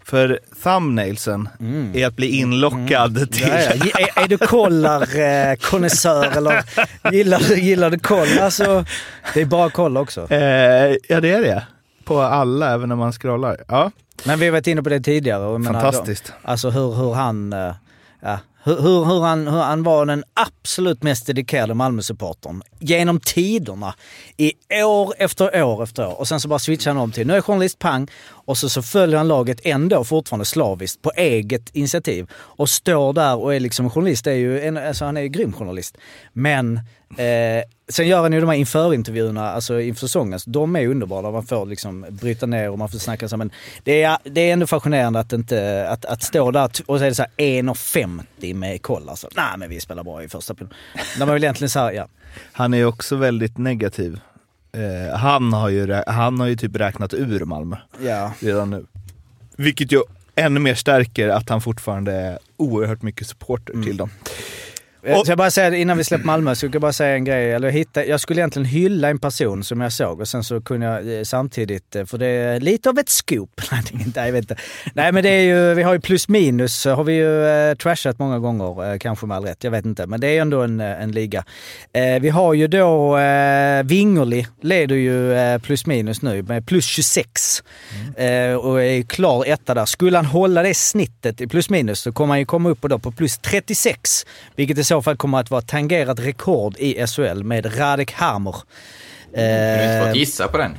för thumbnailsen är att bli inlockad till... Mm. Ja, ja. Är, är du kollar-konnässör eller gillar du, gillar du koll? Alltså, det är bara koll också. Eh, ja det är det. På alla, även när man scrollar. Ja, Men vi har varit inne på det tidigare. menar, fantastiskt. Då, alltså hur, hur han... eh, Ja, hur, hur, hur, han, hur han var den absolut mest dedikerade Malmö-supportern genom tiderna. I år efter år efter år. Och sen så bara switchar han om till, nu är jag journalist, pang. Och så, så följer han laget ändå fortfarande slaviskt på eget initiativ. Och står där och är liksom journalist, är ju en, alltså han är ju grym journalist. Men eh, sen gör han ju de här införintervjuerna, alltså inför säsongen. De är underbara, man får liksom bryta ner och man får snacka så. Men det är, det är ändå fascinerande att, inte, att, att stå där och så är det så här 1,50 med koll alltså. Nej men vi spelar bra i första perioden. När man vill egentligen säga ja. Han är ju också väldigt negativ. Eh, han, har ju, han har ju typ räknat ur Malmö ja. redan nu. Vilket ju ännu mer stärker att han fortfarande är oerhört mycket supporter till dem. Och, så jag bara säga, innan vi släpper Malmö, så ska jag bara säga en grej. Eller jag, hittade, jag skulle egentligen hylla en person som jag såg och sen så kunde jag eh, samtidigt, eh, för det är lite av ett scoop. Nej, är jag vet inte. Nej men det är ju, vi har ju plus minus, har vi ju eh, trashat många gånger, eh, kanske med all rätt, jag vet inte. Men det är ändå en, eh, en liga. Eh, vi har ju då eh, Wingerli, leder ju eh, plus minus nu med plus 26. Eh, och är klar etta där. Skulle han hålla det snittet i plus minus så kommer han ju komma upp på, då på plus 36. Vilket i så fall kommer att vara tangerat rekord i SHL med Radek Hammer. Du har inte Eh, fått gissa på den.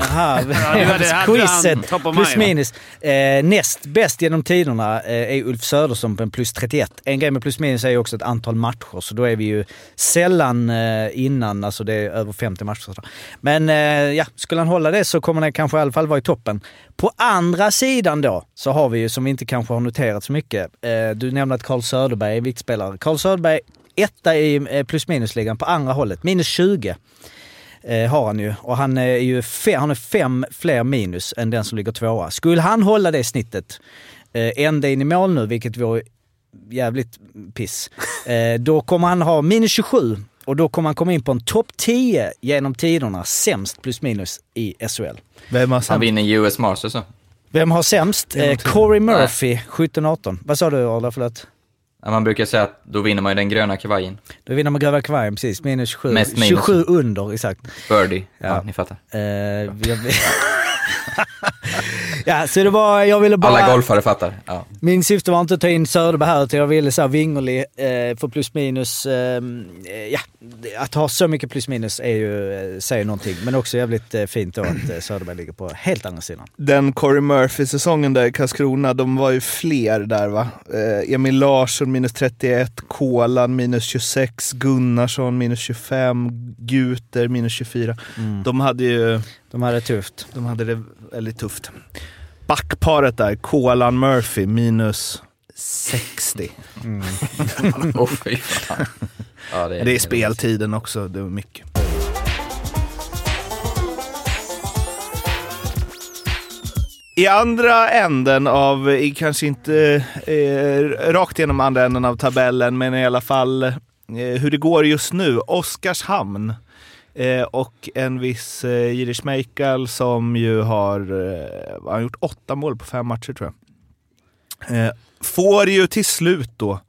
Aha, han quizet. Plus minus. Eh, näst bäst genom tiderna eh, är Ulf Söderström på en plus 31. En grej med plus minus är ju också ett antal matcher, så då är vi ju sällan eh, innan, alltså det är över 50 matcher. Men eh, ja, skulle han hålla det så kommer han kanske i alla fall vara i toppen. På andra sidan då så har vi ju, som vi inte kanske har noterat så mycket, eh, du nämnde att Carl Söderberg är viktspelare. Carl Söderberg etta i eh, plus minus-ligan på andra hållet, minus 20. Eh, har han ju. Och han är ju fe- han är fem fler minus än den som ligger tvåa. Skulle han hålla det snittet, eh, ända in i mål nu, vilket vore jävligt piss, eh, då kommer han ha minus 27 och då kommer han komma in på en topp 10 genom tiderna, sämst plus minus i SHL. Vem har Han sämst? vinner US Masters så. Vem har sämst? Eh. Corey Murphy, 17-18. Vad sa du Arla, förlåt? Man brukar säga att då vinner man ju den gröna kavajen. Då vinner man gröna kavajen, precis. Minus 27. Mest minus. 27 under, exakt. Birdie. Ja, Ja. ni fattar. Jag... ja, så det var, jag ville bara... Alla golfare fattar. Ja. Min syfte var inte att ta in Söderberg här, utan jag ville så här Wingerli eh, för plus minus. Eh, ja, att ha så mycket plus minus är ju, eh, säger någonting. Men också jävligt eh, fint då att eh, Söderberg ligger på helt andra sidan. Den Corey Murphy-säsongen där i Karlskrona, de var ju fler där va? Eh, Emil Larsson minus 31, Kolan minus 26, Gunnarsson minus 25, Guter minus 24. De hade ju De hade det tufft. de hade det väldigt tufft. Backparet där, Kolan Murphy minus 60. Åh fy fan. Ja, det, Det är speltiden också, det var mycket. I andra änden av, kanske inte eh, rakt genom andra änden av tabellen, men i alla fall eh, hur det går just nu. Oskarshamn eh, och en viss eh, Jiri Schmeichel som ju har, eh, han gjort åtta mål på fem matcher tror jag. Eh, får ju till slut då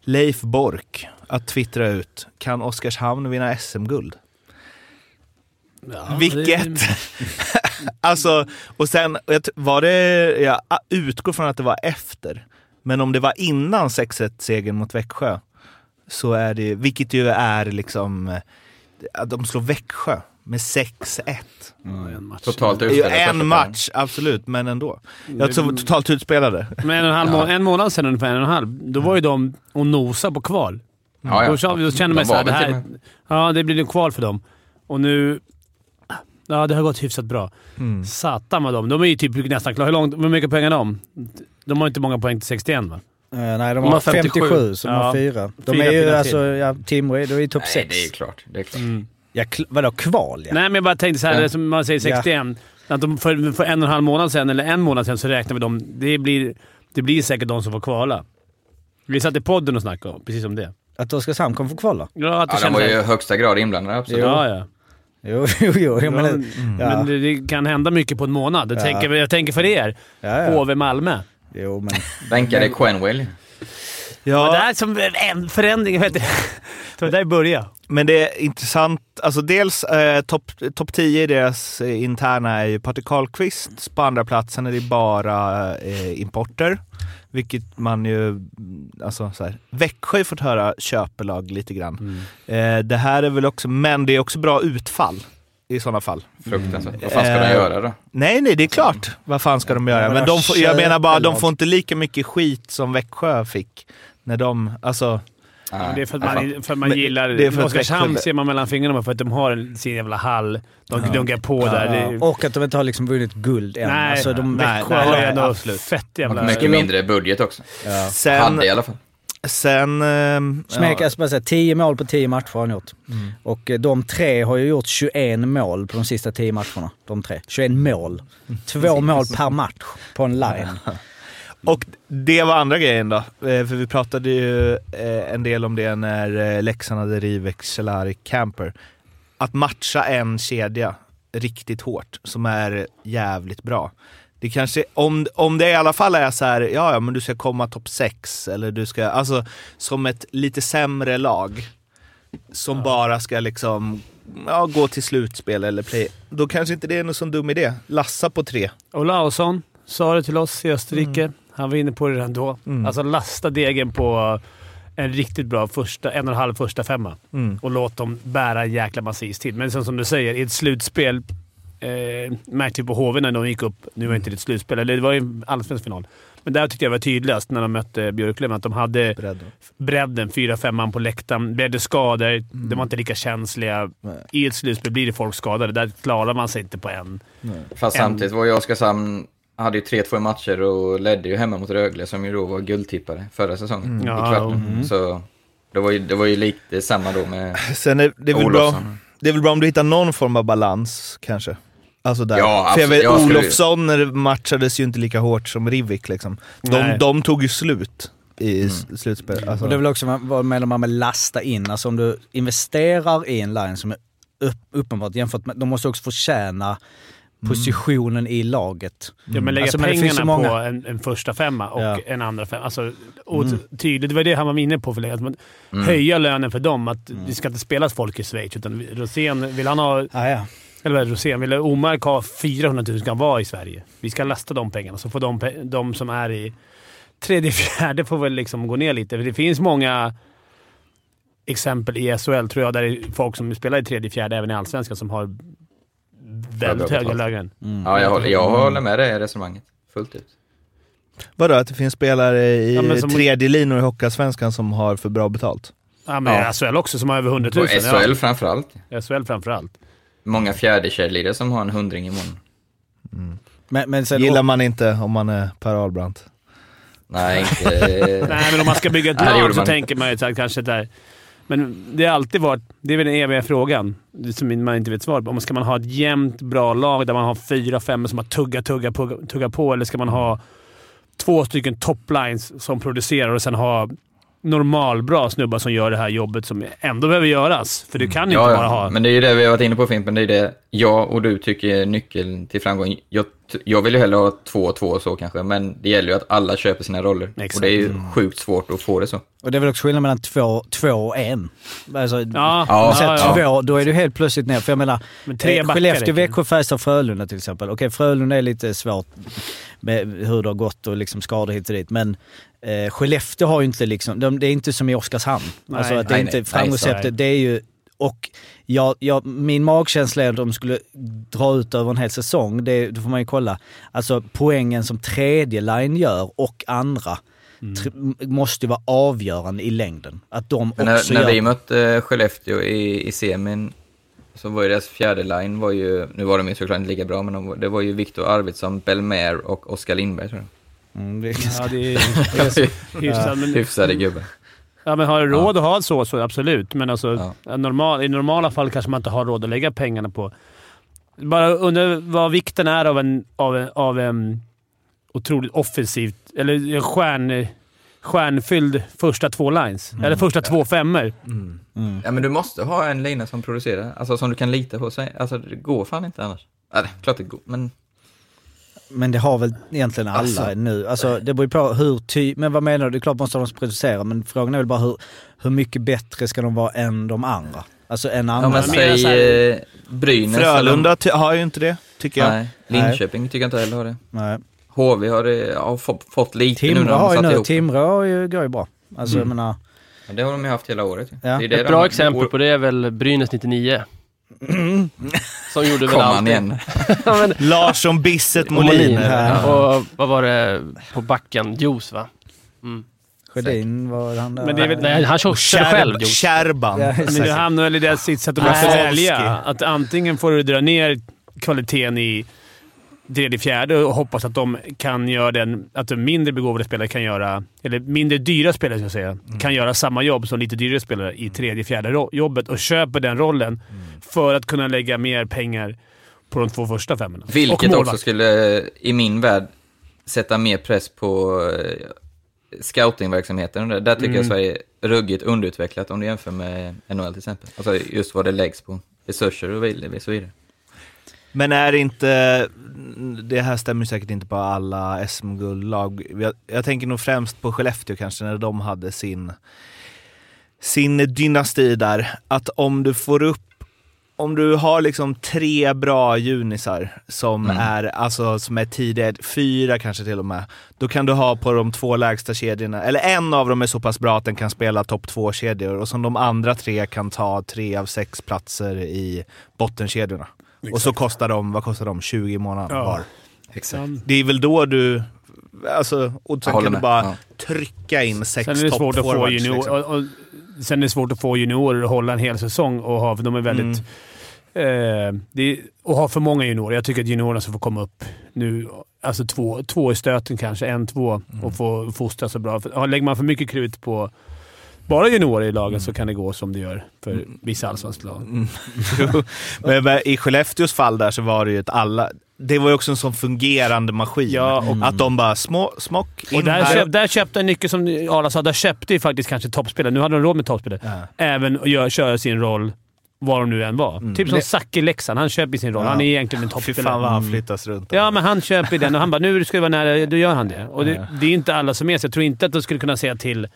Leif Bork att twittra ut, kan Oskarshamn vinna SM-guld? Ja, Vilket... alltså, och sen var det, jag utgår från att det var efter, men om det var innan 6-1-segern mot Växjö, så är det, vilket ju är liksom, eh, de slår Växjö med 6-1. Det, en match. Totalt utspelade en match, absolut, men ändå. Jag tror totalt utspelade. Men en, och en, halv må- en månad sedan, ungefär en och en halv, då var ju de och nosa på kval. Ja, ja. Då, kände- då kände man De såhär, det här, ja det blir nog kval för dem. Och nu... Ja, det har gått hyfsat bra. Mm. Satan vad de... De är ju typ nästan klara. Hur, långt, hur mycket poäng har de? De har inte många poäng till 61 va? Eh, nej, de, De har har 57, 57, så de ja. har fyra. De Fyra är ju alltså, ja, Timrå är, ju topp Nej, 6. det är klart. Det är klart. Ja, kl- vadå kval ja? Nej, men jag bara tänkte såhär, Ja. som man säger 61. Att de för, för en och en halv månad sedan, eller en månad sedan, så räknar vi dem. Det blir, det blir säkert de som får kvala. Vi satt i podden och snackade om, precis om det. Att Oskarshamn kommer få kvala? Ja, att det Ja, de var ju i högsta grad inblandade, absolut. Ja, ja. Jo, jo, jo. Menar, men, ja. men det, det kan hända mycket på en månad. Jag, Ja. tänker, jag tänker för er. ja, ja. HV Malmö. Jo, men... Mm. Bänkade Quenwell. Ja. Det här är som en förändring. Vet du. Så det där börjar. Men det är intressant, alltså dels eh, topp top 10 i deras eh, interna är ju Patrik Karlqvist, på andra platsen är det bara eh, importer. Vilket man ju, mm, alltså så här, Växjö har fått höra köpelag lite grann. Eh, det här är väl också, men det är också bra utfall i sådana fall. Fruktansvärt. Vad fan ska de Eh, göra då? Nej, nej, det är klart. Vad fan ska de göra? men Men de får, jag menar bara, de får inte lika mycket skit som Växjö fick. När de, alltså... Det är för att man, för att man gillar... det är för Oskarshamn ser man mellan fingrarna för att de har sin jävla hall. De gnuggar på där. Ja, Det, och att de inte har liksom vunnit guld än. nej, alltså, de, nej, Växjö nej, har ju ändå absolut. fett Och jävla... mycket mindre budget också. ja. Sen, Hade i alla fall. Sen... jag ska bara säga, 10 mål på 10 matcher har han gjort. Mm. Och eh, de tre har ju gjort 21 mål på de sista 10 matcherna. De tre. 21 mål. Två mål per match på en line. Och det var andra grejen då. Eh, För vi pratade ju eh, en del om det när eh, Leksand hade Rivek, Cehlárik, Camper. Att matcha en kedja riktigt hårt, som är jävligt bra. Det kanske, om, om det i alla fall är så här, ja, ja men du ska komma topp 6 eller du ska, alltså som ett lite sämre lag som bara ska liksom ja, gå till slutspel eller play. Då kanske inte det är någon sån dum idé. Lassa på tre. Olausson sa det till oss i Österrike. Han var inne på det redan då. Mm. Alltså lasta degen på en riktigt bra första, en och en halv första femma Mm. och låt dem bära en jäkla massa istid. Men sen som du säger, i ett slutspel eh, märkte vi på HV när de gick upp. Nu var inte det ett slutspel, eller det var ju en allsvensk final. Men där tyckte jag var tydligast när de mötte Björklöven, att de hade Bredden. bredden, fyra, fem man på läktaren. Blev det skador, de var inte lika känsliga. Nej. I ett slutspel blir det folk skadade. Där klarar man sig inte på en. Fast En- samtidigt var ju Oskarshamn, hade ju 3-2 i matcher och ledde ju hemma mot Rögle som ju då var guldtippare förra säsongen Mm. i Ja, kvarten. mm. Så det var, ju, det var ju lite samma då med Sen är det är väl bra. Det är väl bra om du hittar någon form av balans kanske. Alltså där. Ja, För jag vet. Jag Olofsson matchades ju inte lika hårt som Rivik liksom. De, de tog ju slut i mm. slutspel. Alltså. Och det är väl också vad- menar man med lasta in? Alltså om du investerar i en line som är upp, uppenbart jämfört med, de måste också förtjäna positionen i laget. Ja, men lägga Alltså, men pengarna så många- på en, en första femma och Ja. en andra femma. Alltså, och Mm. Tydligt, det var det han var inne på för länge. Att man Mm. Höja lönen för dem. Att Mm. det ska inte spelas folk i Schweiz. Utan Rosén, vill han ha... Ah, ja. Eller vad är det, Rosén, vill Omark ha 400 000 ska han vara i Sverige. Vi ska lasta de pengarna, så får de, de som är i tredje, fjärde får väl liksom gå ner lite. För det finns många exempel i SHL, tror jag, där det är folk som spelar i tredje, fjärde, även i Allsvenskan, som har väldigt höga löner. Mm. Ja, jag håller, jag håller med det resonemanget. Fullt ut. Vadå, att det finns spelare i Ja, som- tredje linor i Hockeyallsvenskan som har för bra betalt? Ja, men Ja. SHL också, som har över 100 000. Och SHL framförallt. Ja, SHL framförallt. Många fjärdekedjelirare som har en hundring i månaden. Men, men sen, Gillar man inte om man är Per Ahlbrandt. Nej, inte... Nej, men om man ska bygga ett lag så man tänker man ju kanske där. Men det har alltid varit, det är väl den eviga frågan, som man inte vet svar på. Om Ska man ha ett jämnt, bra lag där man har fyra, fem som har tugga, tugga, tugga, tugga på, eller ska man ha två stycken toplines som producerar och sen ha normalbra snubbar som gör det här jobbet som ändå behöver göras? För du kan ju Ja, inte bara ja. ha... men det är ju det vi har varit inne på Fimpen, det är det jag och du tycker är nyckeln till framgång. Jag, jag vill ju hellre ha två och två och så kanske, men det gäller ju att alla köper sina roller. Exakt. Och det är ju sjukt svårt att få det så. och det är väl också skillnad mellan två, två och en. Alltså, Ja, Ja, ja, ja. två, då är du helt plötsligt ner. För jag menar, Men tre eh, backar Skellefteå. Växjö, Färjestad, Frölunda till exempel. Okej, Frölunda är lite svårt med hur det har gått och liksom skador hit och dit. Men eh, Skellefteå har ju inte liksom, de, det är inte som i Oskarshamn. Nej. alltså att det är Nej, inte nej. framgångsreceptet, det är ju... Och jag, jag, min magkänsla är att de skulle dra ut över en hel säsong. Det, då får man ju kolla. Alltså poängen som tredje line gör och andra tr- måste ju vara avgörande i längden. Att de Men också när, när gör... vi mötte Skellefteå i, i semin, så var ju deras fjärde line var ju, nu var de ju såklart inte lika bra, men de, det var ju Viktor Arvidsson, Belmer och Oskar Lindberg tror jag. Mm, det är Ja, det är hyfsat. Men, Hyfsade gubbar. Ja, men har du råd att ha så, så absolut. Men alltså, Ja. normal, i normala fall kanske man inte har råd att lägga pengarna på. Bara undrar vad vikten är av en, av en, av en otroligt offensivt, eller en stjärn, stjärnfylld första två lines. Eller första två femmor. Ja men du måste ha en lina som producerar, alltså som du kan lita på. Sig. Alltså det går fan inte annars. Ja, det, klart det går, men Men det har väl egentligen alla Alltså. nu. Alltså det beror ju på hur ty... Men vad menar du? Det är klart måste de producera, men frågan är väl bara hur, hur mycket bättre ska de vara än de andra? Alltså en ja, annan. men menar så säg eh, Brynäs. Frölunda ty- har ju inte det, tycker jag. Nej, Linköping tycker jag inte heller har det. Nej. HV har, det, ja, fått, fått lite nu när Timrå de har ju satt nu, ihop. Timrå har ju, går ju bra. Alltså jag menar... Ja, det har de ju haft hela året. Ja. Det är det Ett de- bra exempel på det är väl Brynäs 99. Som gjorde väl Kom han allt. igen. ja, men, Larsson Bisset Molin. Molin. Ja. Och vad var det på backen? Juice va? Sjödin var han där. Men det är väl- Nej, han körde själv. Kärban. Ja, Men du hamnar väl i det sitset att du måste välja. Att antingen får du dra ner kvaliteten i tredje, fjärde och hoppas att de kan göra den... Att de mindre begåvade spelare kan göra... Eller mindre dyra spelare, ska jag säga. Kan göra samma jobb som lite dyrare spelare i tredje, fjärde jobbet och köper den rollen för att kunna lägga mer pengar på de två första femmorna. Vilket också skulle, i min värld, sätta mer press på eh, scoutingverksamheten. Där tycker Mm. jag Sverige är ruggigt underutvecklat om du jämför med NHL till exempel. Alltså just vad det läggs på resurser och så vidare. Men är det inte, det här stämmer säkert inte på alla SM-guldlag. Jag, jag tänker nog främst på Skellefteå kanske, när de hade sin, sin dynasti där. Att om du får upp, om du har liksom tre bra junisar som Mm. är, alltså som är tidiga, fyra kanske till och med. Då kan du ha på de två lägsta kedjorna, eller en av dem är så pass bra att den kan spela topp två kedjor och som de andra tre kan ta tre av sex platser i bottenkedjorna. Och så kostar de, vad kostar de? 20 i månaden Ja. var. Exakt. Det är väl då du, alltså, och sen Jag håller kan du bara Ja. trycka in sex Sen är det svårt att få junior, liksom. och, och, Sen är det svårt att få juniorer att hålla en hel säsong och ha, de är väldigt... Eh, det och ha för många juniorer. Jag tycker att juniorerna ska få komma upp nu. Alltså två, två i stöten kanske, en, två, och få fostra så bra. För, lägger man för mycket krut på bara juniorer i lagen så kan det gå som det gör för vissa allsvenska lag. Mm. Men i Skellefteås fall där så var det ju ett alla... Det var ju också en sån fungerande maskin. Ja, och- Att de bara små, smock, in Och där, här. köp, där köpte en nyckel, som Arla sa, där köpte ju faktiskt kanske toppspelare. Nu hade de råd med toppspelare. Ja. Även att köra sin roll var de nu än var. Typ som Zacke i Leksand. Han köper sin roll. Ja. Han är egentligen en Fy toppspelare. fan vad han flyttas runt. Ja, men han köper den och han bara “nu ska det vara nära”. Då gör han det. Och det, det är inte alla som är så. Jag tror inte att de skulle kunna säga till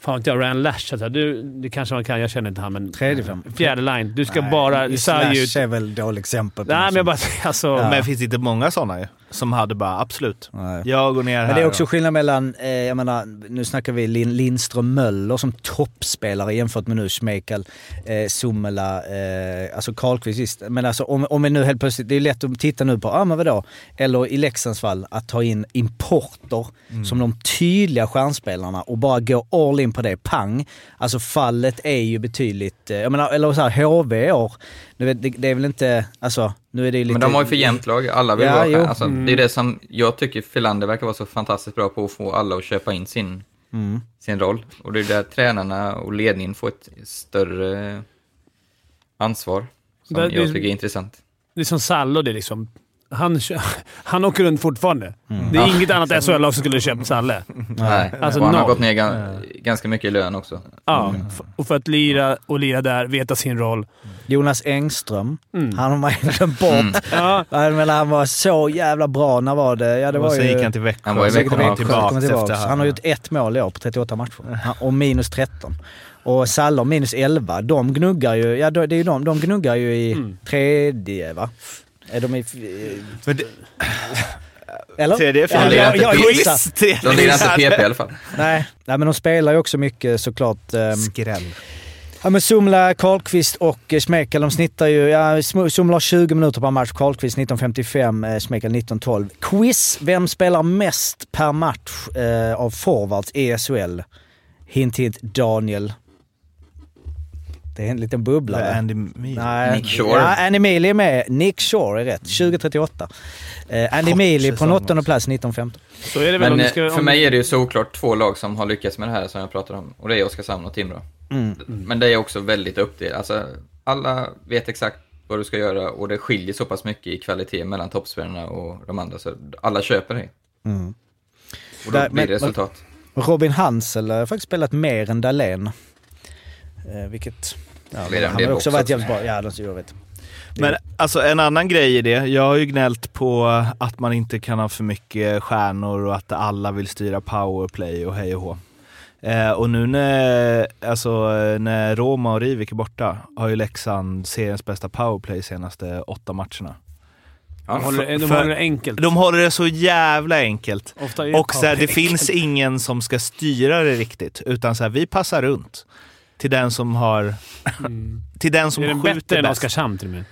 Fan inte jag, Ryan Lash. Alltså, du, det kanske man kan, jag känner inte han, men... Tredje fem. Fjärde line. Du ska bara... Slash är väl dåligt exempel Nej, men jag bara... Alltså, Ja. Men finns det inte många sådana ju? Som hade bara absolut. Nej. Jag går ner här. Men det är också skillnad mellan, eh, jag menar, nu snackar vi Lin, Lindström Möller som toppspelare jämfört med nu Schmeichel, eh, Sumela, eh, alltså Karlkvist visst. Men alltså om, om vi nu helt plötsligt, det är lätt att titta nu på, ja ah, men vadå? Eller i Leksands fall, att ta in importer som de tydliga stjärnspelarna och bara gå all in på det, pang. Alltså fallet är ju betydligt, eh, jag menar, eller så här, HV år, du vet, det, det är väl inte, alltså nu är det lite... Men de har ju för jämnt lag. Alla vill Ja, vara jo. alltså, Det är det som jag tycker Filander verkar vara så fantastiskt bra på att få alla att köpa in sin, Mm. sin roll. Och det är där tränarna och ledningen får ett större ansvar. Som Det- jag tycker är intressant. Det är som Sallo. Det är liksom, han, han åker runt fortfarande. Det är inget annat SHL-lag som skulle köpt Salle. Nej, Alltså och han har noll. gått ner gan- ganska mycket i lön också. Ja, f- och för att lira och lira där, veta sin roll. Jonas Engström, Mm. han har man ju glömt bort. Ja, Jag menar, han var så jävla bra. När var det? Ja, det var och sen ju... gick han till Växjö. Han var i Växjö, ja. tillbaka tillbaka. efter Han har gjort ett mål i år på 38 matcher. Och minus 13. Och Salle har minus 11. De gnuggar ju, ja det är ju de, de gnuggar ju i Mm. tredje va? Är de i... Men det, Eller? tredje, Ja, fjärde, jag, jag gissar. De lirar inte PP i alla fall. Nej, nej, men de spelar ju också mycket såklart. ehm, Skräll. Ja men Sumla, Karlqvist och eh, Schmeichel, de snittar ju... Ja, Sumla har 20 minuter per match, Karlqvist 19.55, eh, Schmeichel 19.12. Quiz, vem spelar mest per match eh, av forwards i SHL? Hint hint, Daniel. Det är en liten bubblare. Andy Mil. Nej, Nick Shore. Ja, Andy Mealy är med. Nick Shore är rätt. 20.38. Eh, Andy Kort Mealy på en åttonde plats 19.15. så är det väl Men om eh, ska... för om- mig är det ju såklart två lag som har lyckats med det här som jag pratar om. Och det är Oskarshamn och Timrå. Mm. Men det är också väldigt uppdelat. Alltså, alla vet exakt vad du ska göra och det skiljer så pass mycket i kvalitet mellan toppspelarna och de andra. Så alla köper det. Mm. Och då Där- blir men- det resultat. Robin Hansel har faktiskt spelat mer än Dahlén. Eh, vilket... Ja, det han har också varit jävligt bra. Ja, de- jag vet. Men alltså en annan grej i det. Jag har ju gnällt på att man inte kan ha för mycket stjärnor och att alla vill styra powerplay och hej och hå. Eh, och nu när, alltså, när Roma och Rivik är borta har ju Leksand seriens bästa powerplay senaste åtta matcherna. Ja, De håller, de för- håller det enkelt. De håller det så jävla enkelt. Och så här, det enkelt. finns ingen som ska styra det riktigt, utan så här, vi passar runt till den som har... Mm. till den som Är den skjuter bättre än bäst. Oskarshamn till och med?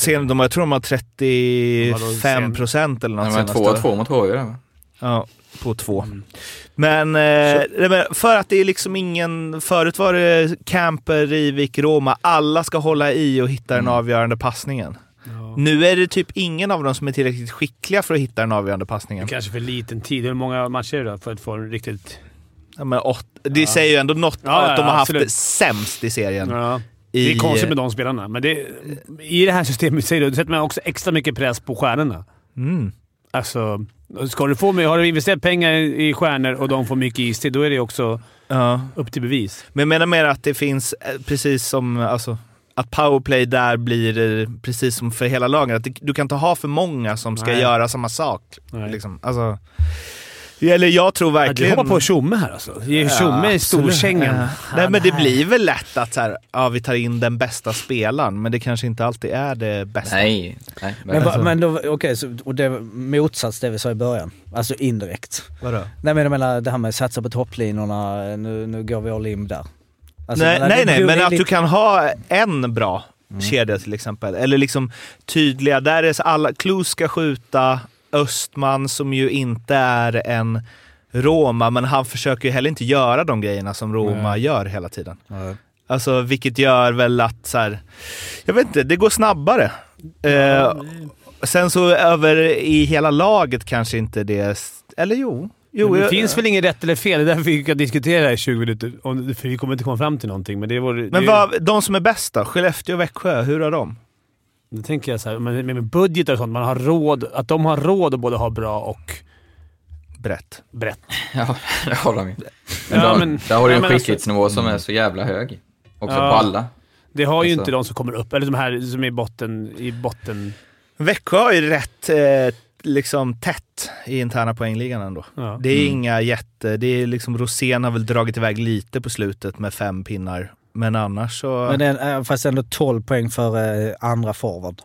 Sen, de, jag tror de har Vadå, 35 procent eller något De var senaste. två och två mot HV? Ja, på två. Mm. Men, eh, nej, men för att det är liksom ingen... Förut var det Camper, Rivik, Roma. Alla ska hålla i och hitta den Mm. avgörande passningen. Ja. Nu är det typ ingen av dem som är tillräckligt skickliga för att hitta den avgörande Det passningen. är kanske för liten tid. Hur många matcher är det då för att få en riktigt... Ja, men åt, det säger ju ändå något Ja, ja, att de har haft absolut. det sämst i serien. Ja. I, Det är konstigt med de spelarna, men det, i det här systemet säger du, sätter man också extra mycket press på stjärnorna. Mm. Alltså, ska du få, har du investerat pengar i stjärnor och de får mycket istid, då är det också Ja. upp till bevis. Men jag menar mer att det finns, eh, precis som, alltså, att powerplay där blir eh, precis som för hela laget. Att du kan inte ha för många som ska Nej. göra samma sak. Liksom. Alltså, eller jag tror Du verkligen... hoppar på Tjomme här alltså. Ge Tjomme i absolut. storkängan. Ja. Nej men det blir väl lätt att så här, ja, vi tar in den bästa spelaren, men det kanske inte alltid är det bästa. Nej, nej. Men, va, alltså- men okej, så, och det motsats det vi sa i början. Alltså indirekt. Vadå? Nej men jag menar det här med satsa på topplinorna, nu, nu går vi all in där. Alltså, nej, nej, nej, men att lite- du kan ha en bra Mm. kedja till exempel. Eller liksom tydliga, där är så alla, Klos ska skjuta, Östman som ju inte är en Roma, men han försöker ju heller inte göra de grejerna som Roma Nej. gör hela tiden. Ja. Alltså vilket gör väl att så här, jag vet inte, det går snabbare. Eh, sen så över i hela laget kanske inte det, eller jo, Jo, det jag- finns väl inget rätt eller fel. Det är därför vi kan diskutera det i 20 minuter. Om, för vi kommer inte komma fram till någonting. Men det vore, Men det, vad, de som är bäst då? Skellefteå och Växjö, hur har de? Då tänker jag så här, med, med budgetar och sånt, man har råd, att de har råd att både ha bra och Brett. brett. Ja, det har de ju. Men Ja, men- där har du en men alltså- skicklighetsnivå som är så jävla hög. Också Ja. på alla. Det har ju Alltså- inte de som kommer upp, eller de här som är i botten. I botten. Växjö har ju rätt eh, liksom tätt i interna poängligan ändå. Ja. Det är Mm. inga jätte... Det är liksom Rosén har väl dragit iväg lite på slutet med fem pinnar. Men annars så... Men det är, fast ändå 12 poäng för eh, andra forward.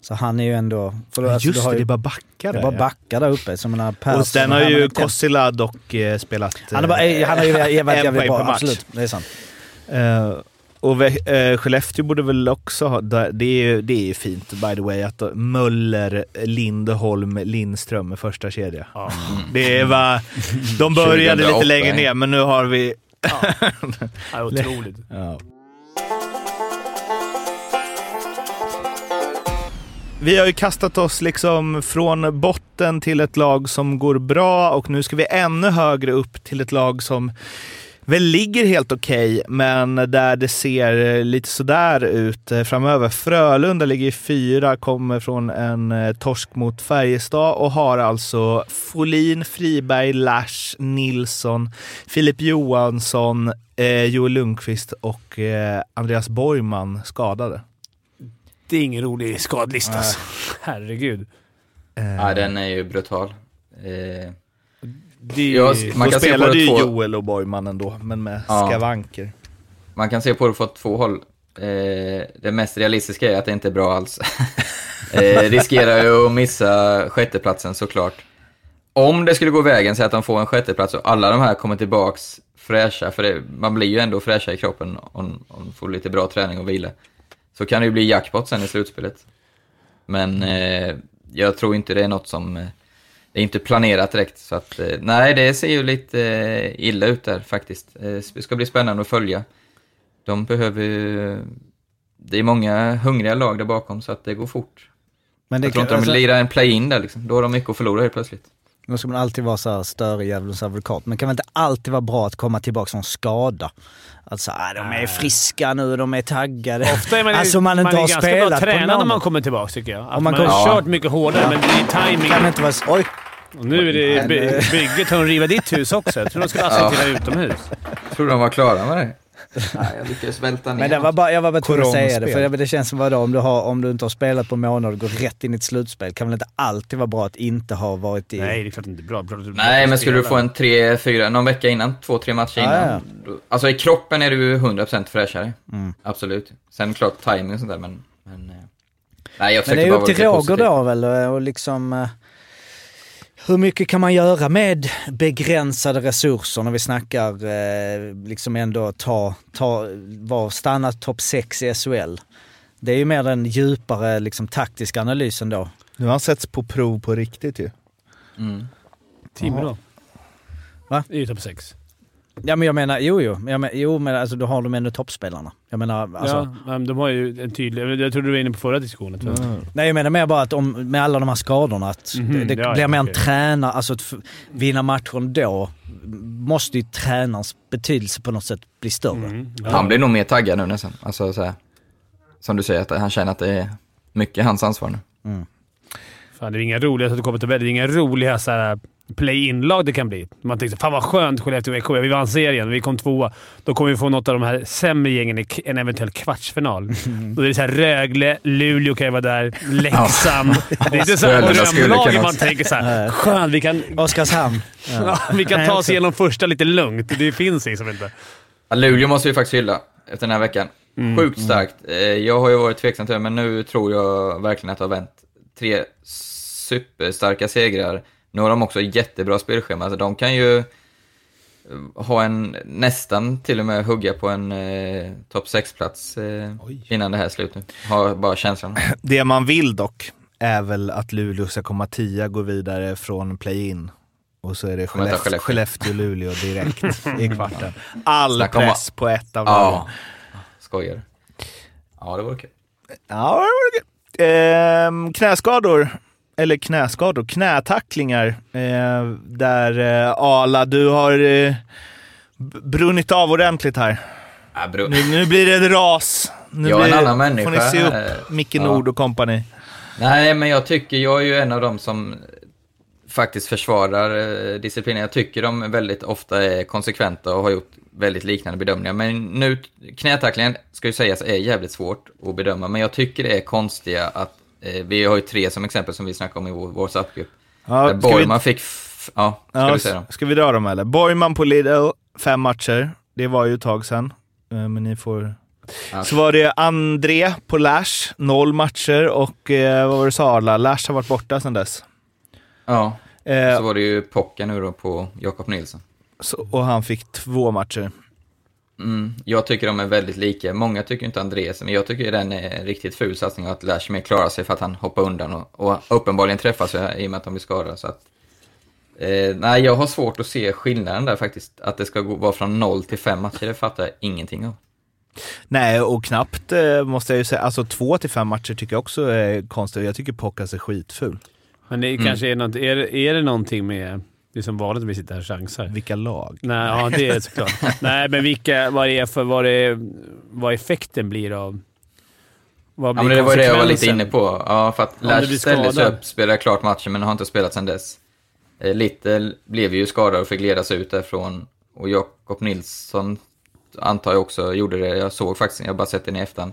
Så han är ju ändå... För då, Ja, alltså, Just har det, ju- det är bara backar det är bara backar där uppe. Så jag menar, Persson, Och sen har ju. Kossila dock eh, spelat... Han har, bara, eh, han har ju varit en jävligt bra, absolut. Det är sant. Eh, och eh, Skellefteå borde väl också ha, det är ju det är ju fint by the way, att Möller, Lindeholm, Lindström är första kedja. Ja. Det var, de började lite 2008, längre ner, men nu har vi... Ja, otroligt. Ja. Vi har ju kastat oss liksom från botten till ett lag som går bra och nu ska vi ännu högre upp till ett lag som väl ligger helt okej, men där det ser lite sådär ut eh, framöver. Frölunda ligger i fyra, kommer från en eh, torsk mot Färjestad och har alltså Folin, Friberg, Lash, Nilsson, Filip Johansson, eh, Joel Lundqvist och eh, Andreas Borgman skadade. Det är ingen rolig skadlista alltså. Herregud. Eh, Ja, den är ju brutal. Eh, Det är, Ja, man Då kan se på spelade det ju två- Joel och Borgman ändå, men med Ja. skavanker. Man kan se på det från två håll. Eh, det mest realistiska är att det inte är bra alls. eh, riskerar ju att missa sjätteplatsen såklart. Om det skulle gå vägen, så att de får en sjätteplats och alla de här kommer tillbaks fräscha, för det, man blir ju ändå fräscha i kroppen om man får lite bra träning och vila. Så kan det ju bli jackpot sen i slutspelet. Men eh, jag tror inte det är något som... Eh, det är inte planerat direkt, så att eh, nej, det ser ju lite eh, illa ut där faktiskt. Eh, det ska bli spännande att följa. De behöver. Det är många hungriga lag där bakom, så att det går fort. Men det jag tror inte de alltså, vill lira en play-in där liksom. Då har de mycket att förlora helt plötsligt. då ska man alltid vara så här störig djävulens advokat. Men kan väl inte alltid vara bra att komma tillbaka från skada? Alltså, ah, de är friska nu, de är taggade. Ofta är man, alltså man inte man är har ganska spelat bra på tränad när man kommer tillbaka tycker jag. Att man, man har kört mycket hårdare, men det är timing. Kan inte vara... Oj! Och nu är det by bygget som riva ditt hus också. Jag tror de skulle asfaltera utomhus. Tror de var klara med det? Nej, jag lyckades välta ner. Men det var bara, jag var bara tvungen att säga det, för det känns som vadå, om du, har, om du inte har spelat på en månad och går rätt in i ett slutspel, kan väl inte alltid vara bra att inte ha varit i... Nej, det är klart inte bra. bra Nej, men skulle du få en tre, fyra, någon vecka innan, två, tre matcher Ja, innan. ja. Då, alltså i kroppen är du ju 100% fräschare. Mm. Absolut. Sen klart timing och sånt där, men... men eh, nej, jag Men det är bara upp till Roger då väl och liksom... Hur mycket kan man göra med begränsade resurser när vi snackar eh, liksom ändå ta, ta, var, stanna topp 6 i SHL? Det är ju mer den djupare liksom, taktiska analysen då. Nu har han setts på prov på riktigt ju. Mm. Timrå? Va? Det är ju topp 6. Ja men jag menar, jo jo, jag men, jo men alltså då har de ändå toppspelarna. Jag menar, alltså, ja, men de har ju en tydlig... Jag trodde du var inne på förra diskussionen. tror jag. Nej jag menar mer bara att om, med alla de här skadorna, att Mhm, det, det ja, blir mer en tränare, alltså att vinna matchen då måste ju tränarens betydelse på något sätt bli större. Mm. Ja. Han blir nog mer taggad nu nästan. Alltså så här, som du säger, att han känner att det är mycket hans ansvar nu. Fan, det är inga roliga, så att du kommer till det är inga roliga så här, play-in-lag det kan bli. Man tänkte fan vad skönt Skellefteå och Växjö. Vi vann serien, vi kom tvåa. Då kommer vi få något av de här sämre gängen i en eventuell kvartsfinal. Då är det så här Rögle, Luleå kan ju vara där, Leksand. Det är inte så kunna man tänker såhär. Skönt, vi kan, Oskarshamn. ja, vi kan ta oss igenom första lite lugnt. Det finns liksom inte. Ja, Luleå måste vi faktiskt hylla efter den här veckan. Mm. Sjukt starkt. Eh, Jag har ju varit tveksam till det, men nu tror jag verkligen att det har vänt. Tre superstarka segrar. Nu har de också jättebra spelschema, alltså de kan ju eh, ha en, nästan till och med hugga på en eh, topp 6-plats eh, innan det här är slut nu. Har bara känslan. Det man vill dock är väl att Luleå ska komma tia, gå vidare från play-in. Och så är det Skellefteå, Skellefteå. Skellefteå direkt i kvarten. All Snacka press på ett av lagen. Ja, skojar. Ja, det vore kul. Ja, det var kul. Ehm, knäskador. Eller knäskador, knätacklingar. Eh, där eh, Ala, du har eh, brunnit av ordentligt här. Ja, bro. Nu, nu blir det ett ras. Nu Jag är en annan människa får ni se upp, här. Micke Ja. Nord och kompani. Nej, men jag tycker, jag är ju en av dem som faktiskt försvarar eh, disciplinen. Jag tycker de väldigt ofta är konsekventa och har gjort väldigt liknande bedömningar. Men nu, knätacklingen ska ju sägas är jävligt svårt att bedöma, men jag tycker det är konstiga att, eh, vi har ju tre som exempel som vi snackade om i vår WhatsApp-grupp. Ja, ska vi- Borgman fick, ja, ska Ja, du säga dem? ska vi dra dem eller? Borgman på Lidl, fem matcher. Det var ju ett tag sedan. Eh, Men ni får... Ja. Så var det André på Lash, noll matcher. Och eh, vad var det sa Arla? Lash har varit borta sedan dess. Ja, Eh, så var det ju Pocka nu då på Jakob Nilsson. så, och han fick två matcher. Mm, jag tycker de är väldigt lika. Många tycker inte Andreas, men jag tycker den är en riktigt ful satsning att Lashmer klarar sig för att han hoppar undan och, och uppenbarligen träffar sig i och med att de blir skadade. Så att, eh, nej, jag har svårt att se skillnaden där faktiskt. Att det ska gå, vara från noll till fem matcher, det fattar jag ingenting av. Nej, och knappt eh, måste jag ju säga. Alltså två till fem matcher tycker jag också är konstigt. Jag tycker Pockas är skitful. Men det Mm. kanske är något, är, det- är det någonting med... Det är som vanligt att vi sitter här och chansar. Vilka lag? Nej, ja, det är såklart. Nej, men vilka, vad det är för... Vad, det, vad effekten blir av... Vad Ja, blir men det var det jag var lite inne på. Ja, för att Lash ställde sig upp, spelade klart matchen, men har inte spelat sedan dess. Eh, Little blev ju skadad och fick ledas ut därifrån. Och Jakob Nilsson antar jag också gjorde det. Jag såg faktiskt, jag har bara sett den i efterhand.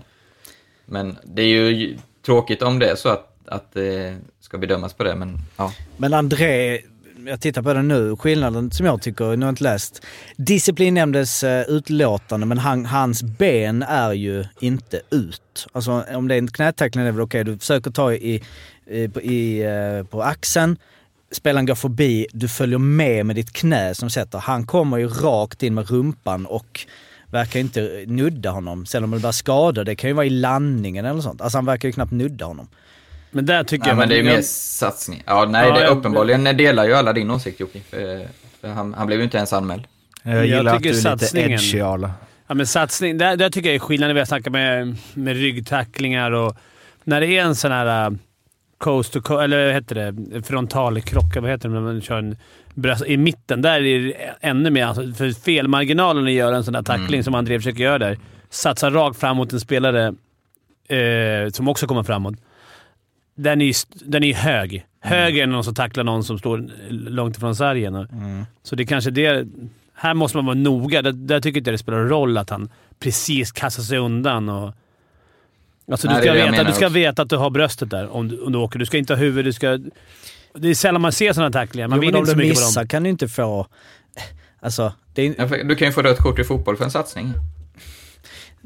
Men det är ju tråkigt om det är så att, att det ska bedömas på det, men ja. Men André, jag tittar på den nu, skillnaden som jag tycker, nu har jag inte läst. Disciplinnämndens eh, utlåtande, men han, hans ben är ju inte ut. Alltså om det är en knätackling är det väl okej, du försöker ta i, i, på- i, eh, på axeln, spelaren går förbi, du följer med med ditt knä som sätter. Han kommer ju rakt in med rumpan och verkar inte nudda honom. Sen om det blir skador, det kan ju vara i landningen eller sånt. Alltså han verkar ju knappt nudda honom. Men där tycker Nej, jag... men det är ju mer satsning. Ja, nej, Ja, det är jag- uppenbarligen delar ju alla din åsikt Jocke. Han, han blev ju inte ens anmäld. Jag Jag gillar att du tycker är lite satsningen- edgy Arla. Ja, men satsning. Där, där tycker jag är skillnaden. Vi har snackat med, med ryggtacklingar och... När det är en sån här uh, coast to coast, eller vad heter det? Frontalkrock, vad heter det när man kör en bröst i mitten? Där är det ännu mer. Alltså, för felmarginalen att göra en sån där tackling som André försöker göra där. Satsa rakt fram mot en spelare eh, som också kommer framåt. Den är ju den är hög. Högre än någon som tacklar någon som står långt ifrån sargen. och- Så det är kanske det... Här måste man vara noga. Där, där tycker jag inte det spelar roll att han precis kastar sig undan. Och, alltså, du, Nej, det ska veta, du ska veta att du har bröstet där om du, om du åker. Du ska inte ha huvudet. Du ska, det är sällan man ser sådana tacklingar. Man jo, vinner om inte så du mycket på missar dem. kan du inte få... Alltså, det är, Du kan ju få rött kort i fotboll för en satsning.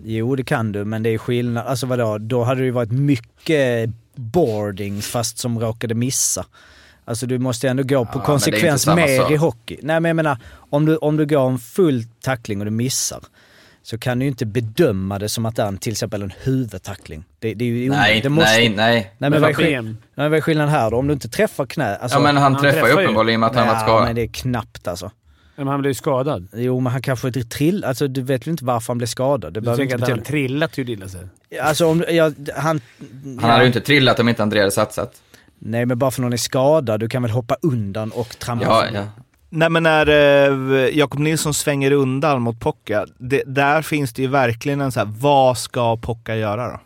Jo, det kan du, men det är skillnad. Alltså vadå, då hade det ju varit mycket boardings fast som råkade missa. Alltså du måste ju ändå gå på men är konsekvens mer sak. i hockey. Nej men jag menar, om du, om du går en full tackling och du missar så kan du ju inte bedöma det som att det är en, till exempel en huvudtackling. Det, det är ju Nej, det måste, nej, nej. Nej men vad är, för skill- ben? nej, vad är skillnaden här då? Om du inte träffar knä? Alltså, Ja, men han, han träffar ju uppenbarligen i och med att han varit Ja, skadad. men det är knappt alltså. Men han blev ju skadad. Jo men han kanske inte trill... Alltså du vet ju inte varför han blev skadad. Det Du tänker inte att han trillat ur illa sig? Alltså om... Ja, han... Han hade ju inte trillat om inte André hade satsat. Nej men bara för någon är skadad, du kan väl hoppa undan och trampa Ja, ja. Nej men när eh, Jakob Nilsson svänger undan mot Pocka, det, där finns det ju verkligen en så här, vad ska Pocka göra då?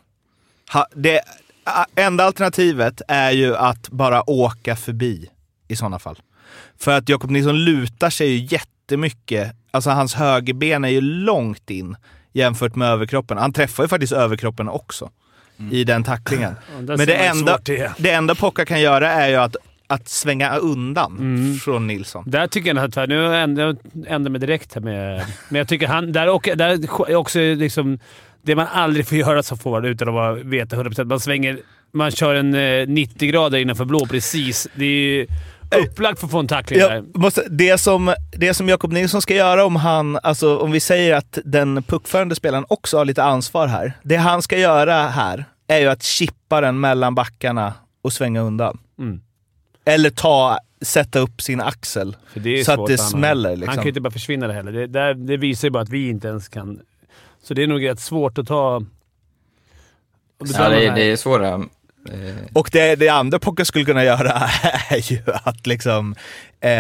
Ha, det enda alternativet är ju att bara åka förbi i sådana fall. För att Jakob Nilsson lutar sig ju jättemycket. Alltså hans högerben är ju långt in jämfört med överkroppen. Han träffar ju faktiskt överkroppen också i den tacklingen. Där Men det enda, det enda Pocka kan göra är ju att, att svänga undan Mm. från Nilsson. Där tycker jag att nu ändrar mig direkt här med... Men jag tycker han... Där, och, där är också liksom... Det man aldrig får göra som forward utan att vara- veta 100%. Man svänger... Man kör en eh, 90 grader innanför blå precis. Det är ju upplagt för att få en tackling där. Måste, det som, det som Jakob Nilsson ska göra om han, alltså om vi säger att den puckförande spelaren också har lite ansvar här. Det han ska göra här är ju att chippa den mellan backarna och svänga undan. Mm. Eller ta, sätta upp sin axel För det är så att det han. smäller. Han Liksom. kan ju inte bara försvinna det heller. Det, där, det visar ju bara att vi inte ens kan... Så det är nog rätt svårt att ta... Ja, det, det är svåra. Eh, Och det, det andra Pocka skulle kunna göra är ju att liksom, eh,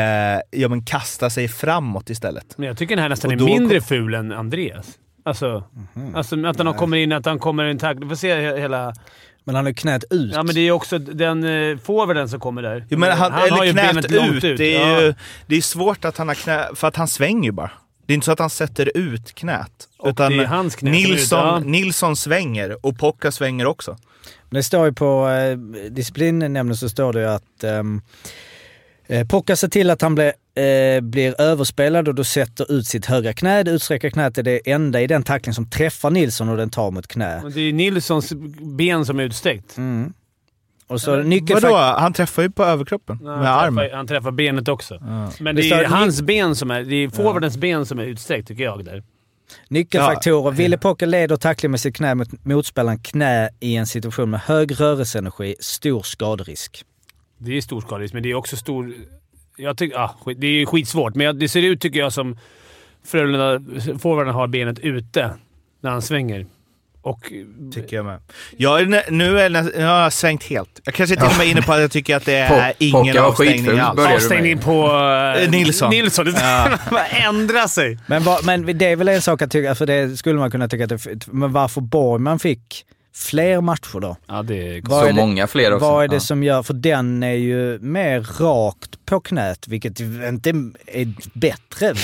ja men kasta sig framåt istället. Men jag tycker den här nästan Och är mindre kom- ful än Andreas. Alltså, Mhm. alltså att han kommer in, att han kommer i en tackling. Du får se he- hela... Men han har ju knät ut. Ja, men det är ju också den uh, forwarden som kommer där. Jo, men han, har eller ju knät långt ut. Det är, Ja. ju, det är svårt att han har knä, för att han svänger ju bara. Det är inte så att han sätter ut knät. Och utan det är hans knä som är Nilsson, ut, ja. Nilsson svänger och Pocka svänger också. Det står ju på eh, disciplinnämnden så står det ju att ehm, eh, Pocka ser till att han blir, eh, blir överspelad och då sätter ut sitt högra knä. Det utsträckta knät är det enda i den tackling som träffar Nilsson och den tar mot knä. Det är Nilssons ben som är utsträckt. Mm. Och så nyckelfaktor... Vadå? Han träffar ju på överkroppen Nej, med han, armen. träffar, han träffar benet också. Men Det är hans ben som är... Det är forwardens ben som är utsträckt, tycker jag. där. Nyckelfaktorer. Ville Pocka leder tackling med sitt knä mot motspelaren knä i en situation med hög rörelseenergi, stor skaderisk. Det är stor skaderisk, men det är också stor... Jag tycker... Ah, det är skitsvårt, men det ser ut, tycker jag, som Frölunda forwarden har benet ute när han svänger. Och... Tycker jag med. Jag nu är jag, jag har svängt helt. Jag kanske till och med är inne på att jag tycker att det är Po- ingen avstängning alls. Avstängning på... Eh, Nilsson. Nilsson. Bara ändra sig. Men, vad- men det är väl en sak att tycka, för det skulle man kunna tycka att det, Men varför Borgman fick fler matcher då? Ja, det är... Vad så är det- många fler också. Vad är det Ja. som gör, för den är ju mer rakt på knät, vilket ju inte är bättre.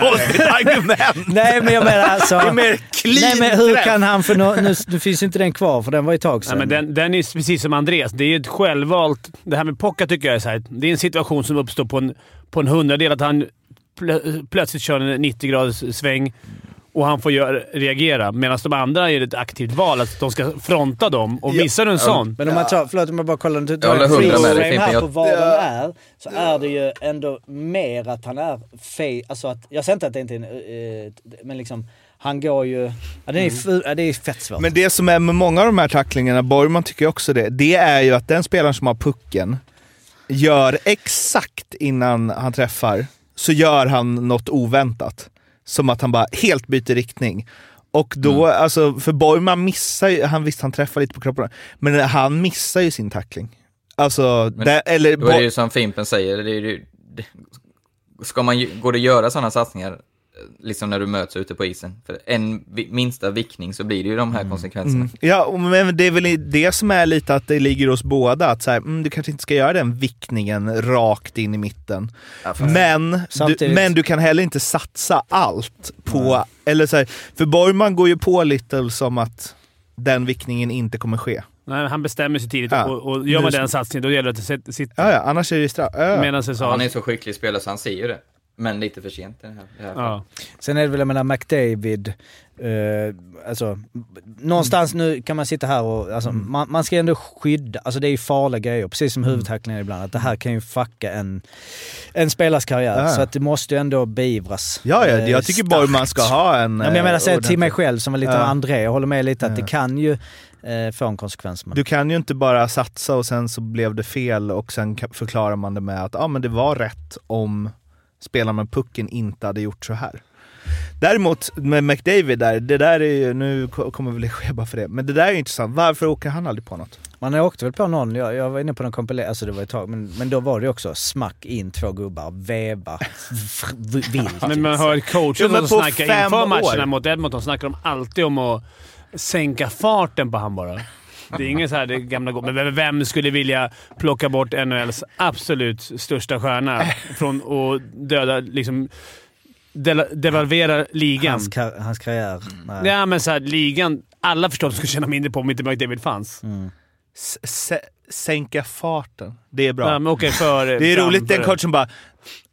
Konstigt argument! Nej men jag menar alltså... Det är mer clean Nej men hur träff. kan han, för nu, nu, nu finns inte den kvar för den var ju ett tag Nej, sedan. men den, den är precis som Andreas. Det är ett självvalt... Det här med Pocka tycker jag är så här, Det är en situation som uppstår på en, på en hundradel. Att han plö, plötsligt kör en 90 graders sväng och han får göra, reagera. Medan de andra är ett aktivt val. Att de ska fronta dem. Och missar du en sån... Men om man tar, förlåt om jag bara kollar, du tar en Fimpen. här Jag- på vad den är, så är det ju ändå mer att han är fej, alltså att, jag säger inte att det inte är en, eh, men liksom, han går ju, ja, det, är, fu- ja, det är fett svårt. Men det som är med många av de här tacklingarna, Borgman tycker också det, det är ju att den spelaren som har pucken gör exakt innan han träffar, så gör han något oväntat. Som att han bara helt byter riktning. Och då, Mm. alltså, för Borgman missar ju, han visst han träffar lite på kroppen, men han missar ju sin tackling. Alltså, Men det, eller... Då är det ju som Fimpen säger, det är ju, det, ska man, går det att göra sådana satsningar, liksom när du möts ute på isen? För en minsta vickning så blir det ju de här konsekvenserna. Mm. Ja, men det är väl det som är lite att det ligger hos båda. Att så här, mm, du kanske inte ska göra den vickningen rakt in i mitten. Ja, Men du, men du kan heller inte satsa allt på... Eller så här, för Borgman går ju på Little som att den vickningen inte kommer ske. Nej, han bestämmer sig tidigt Ja. och, och gör man den satsningen då gäller det att sitter. Ja, ja, annars är det straff. Ja. Han är så skicklig spelare så han ser ju det. Men lite för sent i det här, det här. Ja. Sen är det väl, jag menar, McDavid, eh, alltså, någonstans nu kan man sitta här och, alltså, Mm. man, man ska ändå skydda, alltså det är ju farliga grejer, precis som huvudtacklingar ibland, att det här kan ju fucka en, en spelars karriär. Ja. Så att det måste ju ändå beivras. ja, ja, eh, jag tycker starkt. Borgman ska ha en... Ja, men jag menar, eh, säg till mig själv som var lite Ja. av André, jag håller med lite att Ja. det kan ju eh, få en konsekvens. Men. Du kan ju inte bara satsa och sen så blev det fel och sen förklarar man det med att ah, men det var rätt om spelaren med pucken inte hade gjort så här. Däremot med McDavid där, det där är ju, nu ko- kommer väl ske bara för det, men det där är ju intressant. Varför åker han aldrig på något? Man åkte väl på någon, jag, jag var inne på någon kompilering, alltså det var ett tag, men, men då var det också smack in två gubbar, veva, vilt. Men man hör men som snackar inför år. matcherna mot Edmonton snackar de alltid om att sänka farten på han bara. Det är ingen så här det gamla gå- Men vem- skulle vilja plocka bort NHLs absolut största stjärna från att döda, liksom, de, devalvera ligan? Hans, kar- hans karriär. Nej. Ja, men så här, ligan. Alla förstår att de skulle tjäna mindre på om inte McDavid fanns. Mm. Sänka farten. Det är bra. Ja, men okej, för, det är roligt den coachen bara,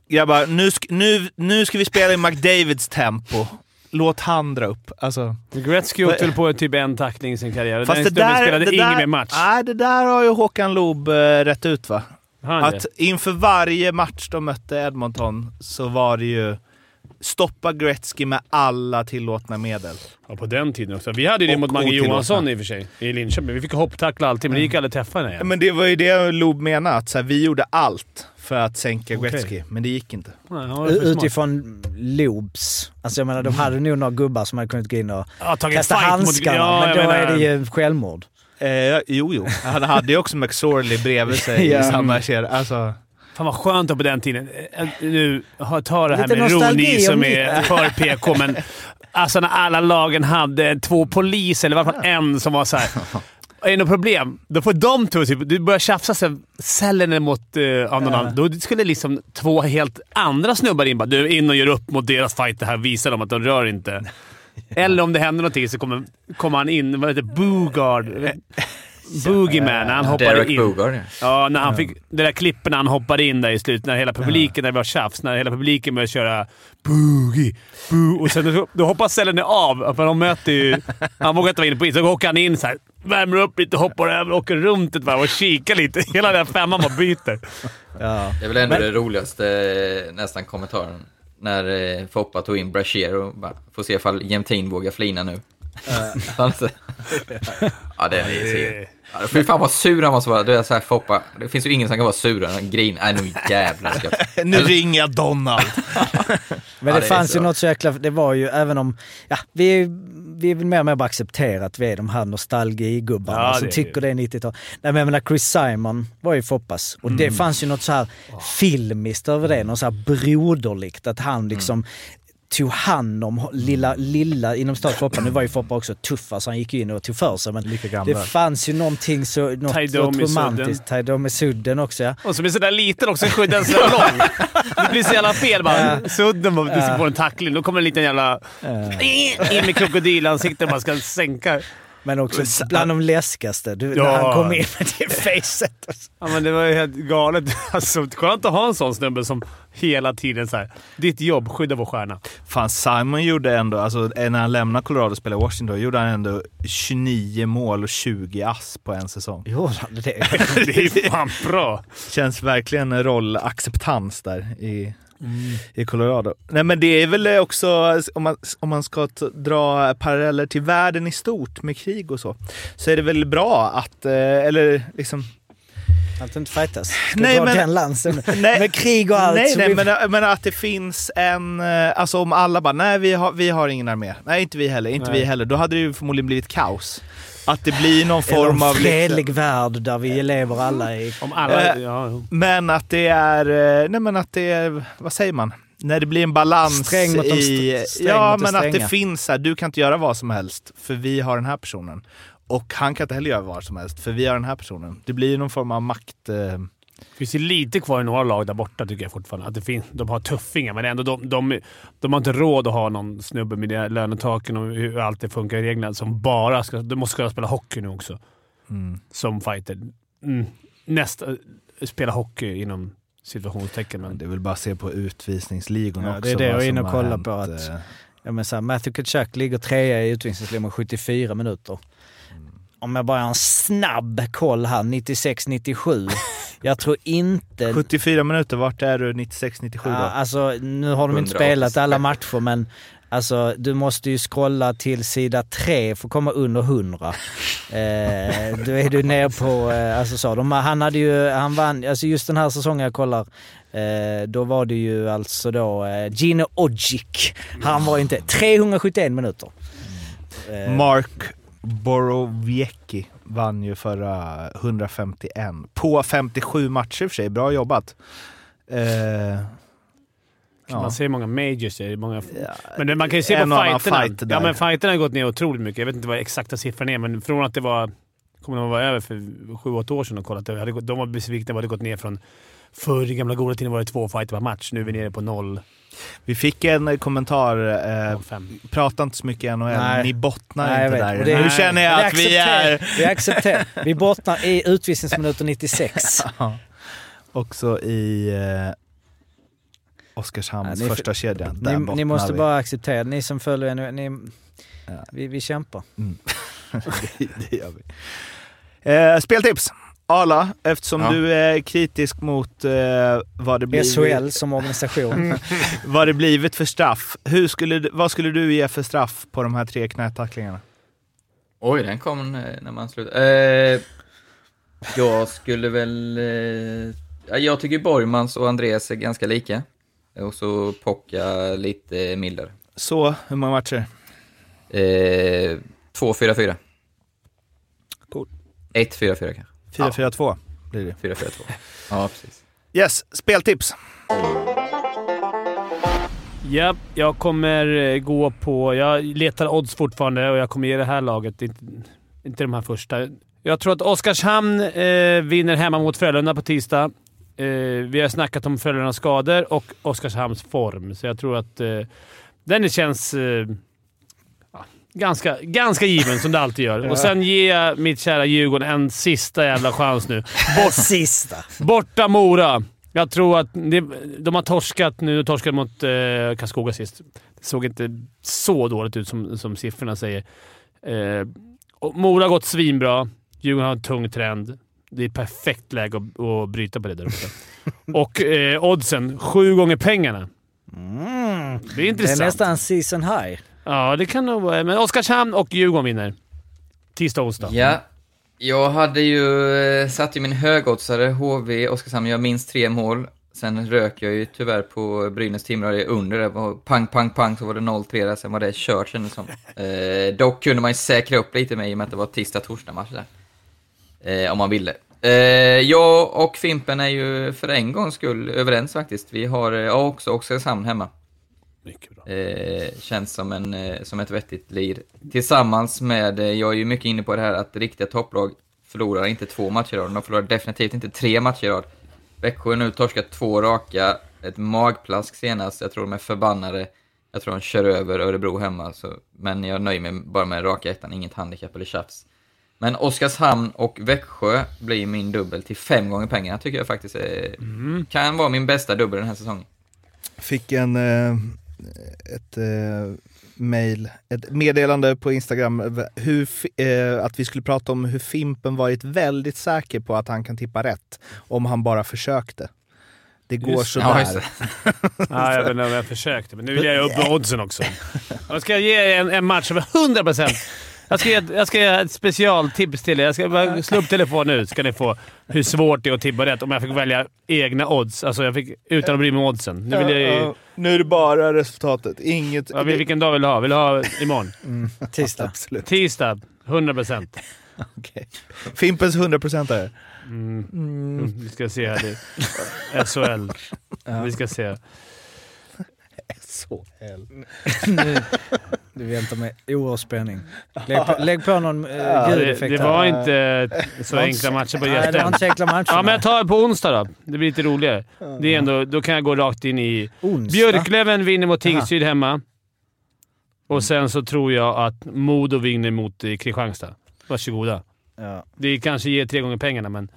grabbar nu, sk- nu, nu ska vi spela i McDavids tempo. Låt han dra upp. Alltså, Gretzky åkte väl på typ en tackling i sin karriär. fast Den det där, spelade det ingen där, mer match. Nej, det där har ju Håkan Loob eh, rätt ut va? Han Att det? inför varje match de mötte Edmonton så var det ju stoppa Gretzky med alla tillåtna medel. Ja, på den tiden också. Vi hade ju det Och mot Mange. Johansson i och för sig, i Linköping. Vi fick hopptackla alltid, men det gick aldrig träffa henne. Men det var ju det Loob menade, att så här, vi gjorde allt för att sänka. Gretzky, men det gick inte. Nej. Utifrån Loobs. Alltså jag menar, de hade nog några gubbar som hade kunnat gå in och Ja, kasta handskarna, Ja, men jag då menar- är det ju självmord. Eh, jo, jo. Han hade ju också McSorley bredvid sig Ja. i samma kedja. Alltså, Fan vad skönt på den tiden. Eh, Nu, ha- ta det här Lite med ro, nostalgi ni som om är för PK, men alltså när alla lagen hade två poliser, eller i alla fall en som var så här. Är det något problem? Då får de två typ, du börjar tjafsa sen, Sällinen mot uh, av någon annan. Då skulle liksom två helt andra snubbar in bara du in och gör upp mot deras fighter här. Visa dem att de rör inte. Eller om det händer någonting så kommer, kommer han in, vad heter Boogard? Boogeyman, när han hoppar Derek in. Bogard, ja. Ja, när han fick det där klippen när han hoppade in där i slutet, när hela publiken, när det var tjafs, när hela publiken började köra boogie, boo, och sen då, hoppar cellen av, för de möter ju... Han vågar inte vara inne på is, så åker han in så här, värmer upp lite, hoppar över, åker runt ett varv och kikar lite. Hela den femman bara byter. Ja. Det är väl ändå Men- det roligaste, eh, nästan kommentaren. När eh, Foppa tog in Brashear och bara, får se ifall Jämtin vågar flina nu. Alltså. ja, det är det. Ja, fy fan vad sur han var så var. Det är så här, Foppa, det finns ju ingen som kan vara surare än Green. Nej, nu jävlar nu ringer jag Donald. Men Ja, det, det är fanns ju något så jäkla... Det var ju även om... Ja, vi, är- vi är väl mer och mer bara acceptera att vi är de här nostalgigubbarna Ja, som det tycker det är 90-tal. Nej men jag menar Chris Simon var ju Foppas och det fanns ju något så här filmiskt över det, något så här broderligt. Att han liksom tog hand om lilla, lilla inom Foppa. Nu var ju Foppa också tuffa så han gick ju in och tog för sig. Men det fanns ju någonting så, något, något romantiskt. Tajdom i sudden också ja. Och så blir sådär liten också, skydden så lång. Det blir så jävla fel bara. Sudden bara, du ska få en tackling. Då kommer en liten jävla... In med krokodilansikte och bara ska sänka. Men också bland de läskigaste. Du, Ja. När han kom in med det facet. Ja, men det var ju helt galet. Alltså, skönt att ha en sån snubbe som hela tiden så här. Ditt jobb, skydda vår stjärna. Fan, Simon gjorde ändå, alltså när han lämnade Colorado och spelade i Washington, gjorde han ändå 29 mål och 20 ass på en säsong. Jo, det, Det är fan bra. Känns verkligen en rollacceptans där i, i Colorado. Nej men det är väl också, om man, om man ska dra paralleller till världen i stort med krig och så, så är det väl bra att, eh, eller liksom Att inte fightas. Ska Nej, men- den lansen. Nej, med krig och allt. Nej, nej vi- men, men att det finns en... eh, Alltså om alla bara, nej vi har, vi har ingen armé. Nej inte vi heller, inte Nej. vi heller. Då hade det ju förmodligen blivit kaos. Att det blir någon form en av... fredlig Liksom, värld där vi lever alla i... Om alla... Eh, ja, men att det är, eh, nej men att det är, vad säger man? När det blir en balans Sträng mot de i... st- sträng ja, men att det finns så här, du kan inte göra vad som helst för vi har den här personen. Och han kan inte heller göra vad som helst för vi har den här personen. Det blir ju någon form av makt... Eh, Det finns ju lite kvar i några lag där borta tycker jag fortfarande. Att det finns, de har tuffingar, men ändå de, de, de har inte råd att ha någon snubbe med det lönetaken och hur allt det funkar i reglerna som bara ska... De måste kunna spela hockey nu också. mm. Som fighter. Mm. Nästa... Spela hockey inom situationstecken. Men Det är väl bara att se på utvisningsligorna Ja, också. det är det jag är inne och kollar på, att- eh. Ja, men så här, Matthew Kachuk ligger trea i utvisningsligan med 74 minuter. Om jag bara har en snabb koll här, 96-97. Jag tror inte... 74 minuter, vart är du 96-97 då? Ja, alltså, nu har de inte 100 spelat alla matcher men alltså, du måste ju scrolla till sida 3 för att komma under 100. Eh, då är du ner på, eh, alltså så, de, han hade ju, han vann, alltså just den här säsongen jag kollar, eh, då var det ju alltså då eh, Gino Ogic. Han var inte, 371 minuter. Eh, Mark Borowiecki vann ju förra 151 på 57 matcher i och för sig. Bra jobbat. Eh, ja. Man ser många majors. Det är många, Ja, men man kan ju se på fighterna. fight ja, men fighterna har gått ner otroligt mycket. Jag vet inte vad exakta siffran är, men från att det var... Kommer de vara över för 7-8 år sedan och kollat. De var besvikna att det gått ner från... Förr i gamla goda tiden var det två fighter per match. Nu är vi nere på 0, Vi fick en eh, kommentar, eh, 5. prata inte så mycket i NHL, Nej. ni bottnar Nej, inte där. Det- nu känner jag att vi är Vi accepterar. Vi bottnar i utvisningsminuter 96. också i eh, Oskarshamns Ja, första kedja. Där Ni, ni måste vi. bara acceptera, ni som följer nu, ni, Ja. vi, vi kämpar. det, det gör vi. Eh, speltips! Arla, eftersom Ja. du är kritisk mot eh, vad, det blivit, SHL som organisation. vad det blivit för straff. Hur skulle, vad skulle du ge för straff på de här tre knätacklingarna? Oj, den kom eh, när man slutade. Eh, jag skulle väl... Eh, ja, jag tycker Borgmans och Andreas är ganska lika. Och så Pocka lite mildare. Så, hur många matcher? Eh, 2-4-4. 1-4-4 kanske. 4-4-2 blir det. 4-4-2. Ja, precis. Yes, speltips. Ja, jag kommer eh, gå på... Jag letar odds fortfarande och jag kommer ge det här laget, inte, inte de här första. Jag tror att Oskarshamn eh, vinner hemma mot Frölunda på tisdag. Eh, vi har snackat om Frölundas skador och Oskarshamns form, så jag tror att eh, den känns eh, ganska, ganska given, som det alltid gör. Och sen ger jag mitt kära Djurgården en sista jävla chans nu. Bort, Sista. Borta Mora. Jag tror att det, de har torskat nu. De torskade mot eh, Karlskoga sist. Det såg inte så dåligt ut som, som siffrorna säger. Eh, Mora har gått svinbra. Djurgården har en tung trend. Det är perfekt läge att, att bryta på det där uppe. och eh, oddsen, sju gånger pengarna. Mm. Det är Det är intressant. nästan season high. Ja, det kan nog vara. Men Oskarshamn och Djurgården vinner. Tisdag och onsdag. Ja, jag hade ju eh, satt ju min högoddsare HV Oskarshamn, jag minst tre mål. Sen rök jag ju tyvärr på Brynäs Timrå det under det. var Pang, pang, pang så var det 0-3 där, sen var det kört kändes som. Eh, dock kunde man ju säkra upp lite med i och med att det var tisdag, torsdag match där. Eh, om man ville. Eh, jag och Fimpen är ju för en gångs skull överens faktiskt. Vi har eh, också Oskarshamn hemma. Mycket bra. Eh, känns som, en, eh, som ett vettigt lir. Tillsammans med, eh, jag är ju mycket inne på det här att riktiga topplag förlorar inte två matcher i rad, de förlorar definitivt inte tre matcher i rad. Växjö har nu torskat två raka, ett magplask senast, jag tror de är förbannade. Jag tror de kör över Örebro hemma, så, men jag nöjer mig bara med raka ettan, inget handikapp eller tjafs. Men Oskarshamn och Växjö blir min dubbel till fem gånger pengarna, tycker jag faktiskt är, kan vara min bästa dubbel den här säsongen. Fick en, eh, ett eh, mail, ett meddelande på Instagram hur, eh, att vi skulle prata om hur Fimpen varit väldigt säker på att han kan tippa rätt om han bara försökte. Det går Just- sådär. Ja, just det. Ja, jag vet inte om jag försökte, men nu vill jag upp oddsen också. Jag ska ge en, en match över 100%. Jag ska, ge, jag ska ge ett specialtips till er. Jag ska bara slå upp telefonen nu ska ni få hur svårt det är att tippa rätt om jag fick välja egna odds. Alltså jag fick, utan att bry mig om oddsen. Nu vill jag ju... Nu är det bara resultatet, inget... Ja, vil- vilken dag vill du ha? Vill du ha imorgon? Tisdag. Absolut. Tisdag. 100%. Okej. Fimpens 100% är Mm, vi ska se här. Det. SHL. Vi ska se. Så hell. nu, du väntar med oerhörd spänning. Lägg på, lägg på någon uh, Det, ljudeffekt det här. var inte så enkla matcher på Nej, det var gästen. inte så enkla matcher. Ja, men jag tar på onsdag då. Det blir lite roligare. Det är ändå, då kan jag gå rakt in i... Onsdag? Björklöven vinner mot Tingsryd hemma. Och sen så tror jag att Modo vinner mot eh, Kristianstad. Varsågoda. Ja, Det kanske ger tre gånger pengarna, men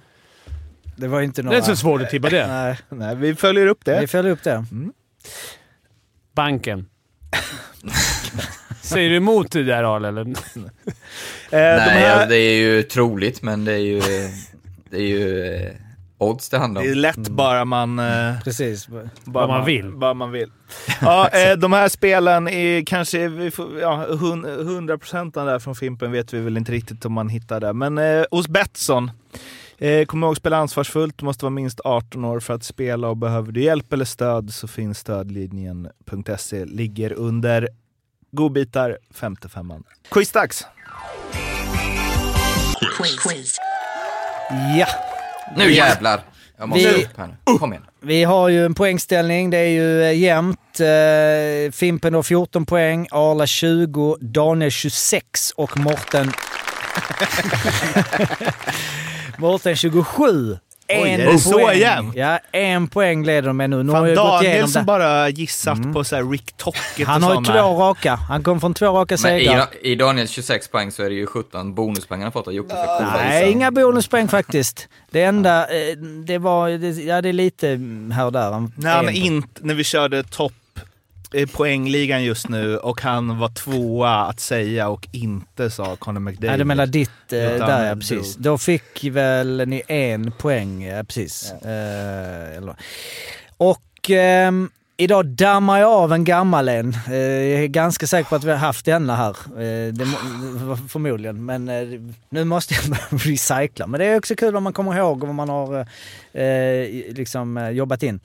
det var inte det några... är inte så svårt att tippa det. Nej, Nej, vi följer upp det. vi följer upp det. Banken. Säger du emot det där Arl, eller? Eh, de Nej, här, alltså, det är ju troligt, men det är ju, det är ju eh, odds det handlar det är om. lätt bara man... eh, Precis. Bara man vill. Bara man vill. Ja, eh, de här spelen är kanske, vi får, ja, hun- 100% där från Fimpen vet vi väl inte riktigt om man hittar det. Men eh, hos Betsson, eh, kom ihåg spela ansvarsfullt, du måste vara minst 18 år för att spela och behöver du hjälp eller stöd så finns stödlinjen.se, ligger under godbitar, femte femman. Quizdags! Ja, Nu jävlar! Jag måste Vi- upp här nu. Kom igen. vi har ju en poängställning. Det är ju eh, jämnt. Eh, Fimpen har 14 poäng, Arla 20, Daniel 26 och Morten... Morten 27. Oj, En är det så poäng. jämnt? Ja, en poäng leder de med nu. Nu har Fan, jag gått Daniel som det. bara gissat på så här Rick Tocket Han och har ju två raka. Han kom från två raka Men i, segrar. i Daniels 26 poäng så är det ju 17 bonuspoäng han har fått av Jocke Nej, inga bonuspoäng faktiskt. Det enda, eh, det var, det, ja det är lite här och där. Han- När, han en- inte, när vi körde topp poängligan just nu och han var tvåa att säga och inte sa Conor McDavid. Ja, du menar ditt eh, där ja, precis. Då fick väl ni en poäng, ja, precis. Eh, eller. Och ehm, idag dammar jag av en gammal en. Eh, jag är ganska säker på att vi har haft denna här. Eh, det förmodligen, men eh, nu måste jag recycla. Men det är också kul om man kommer ihåg vad man har eh, eh, liksom, eh, jobbat in.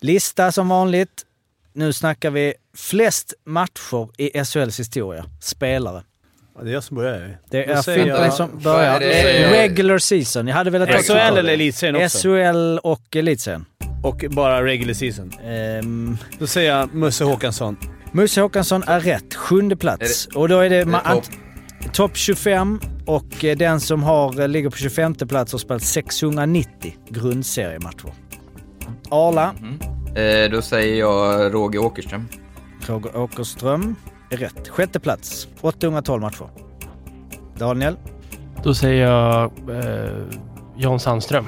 Lista som vanligt. Nu snackar vi flest matcher i SHLs historia. Spelare. Ja, det är jag som börjar. Det är säger Fimpen jag- som börjar. är det? Eh, Regular season. Jag hade velat ta SHL eller Elitserien också? SHL och Elitserien. Och bara regular season. Um, Då säger jag Musse Håkansson. Musse Håkansson är rätt. Sjunde plats. Och då är det... Är det topp? ant- Topp 25 och eh, den som har, eh, ligger på 25 plats har spelat 690 grundseriematcher. Arla, Eh, då säger jag Roger Åkerström. Roger Åkerström är rätt. Sjätte plats, 812 matcher. Daniel, Då säger jag eh, Jan Sandström.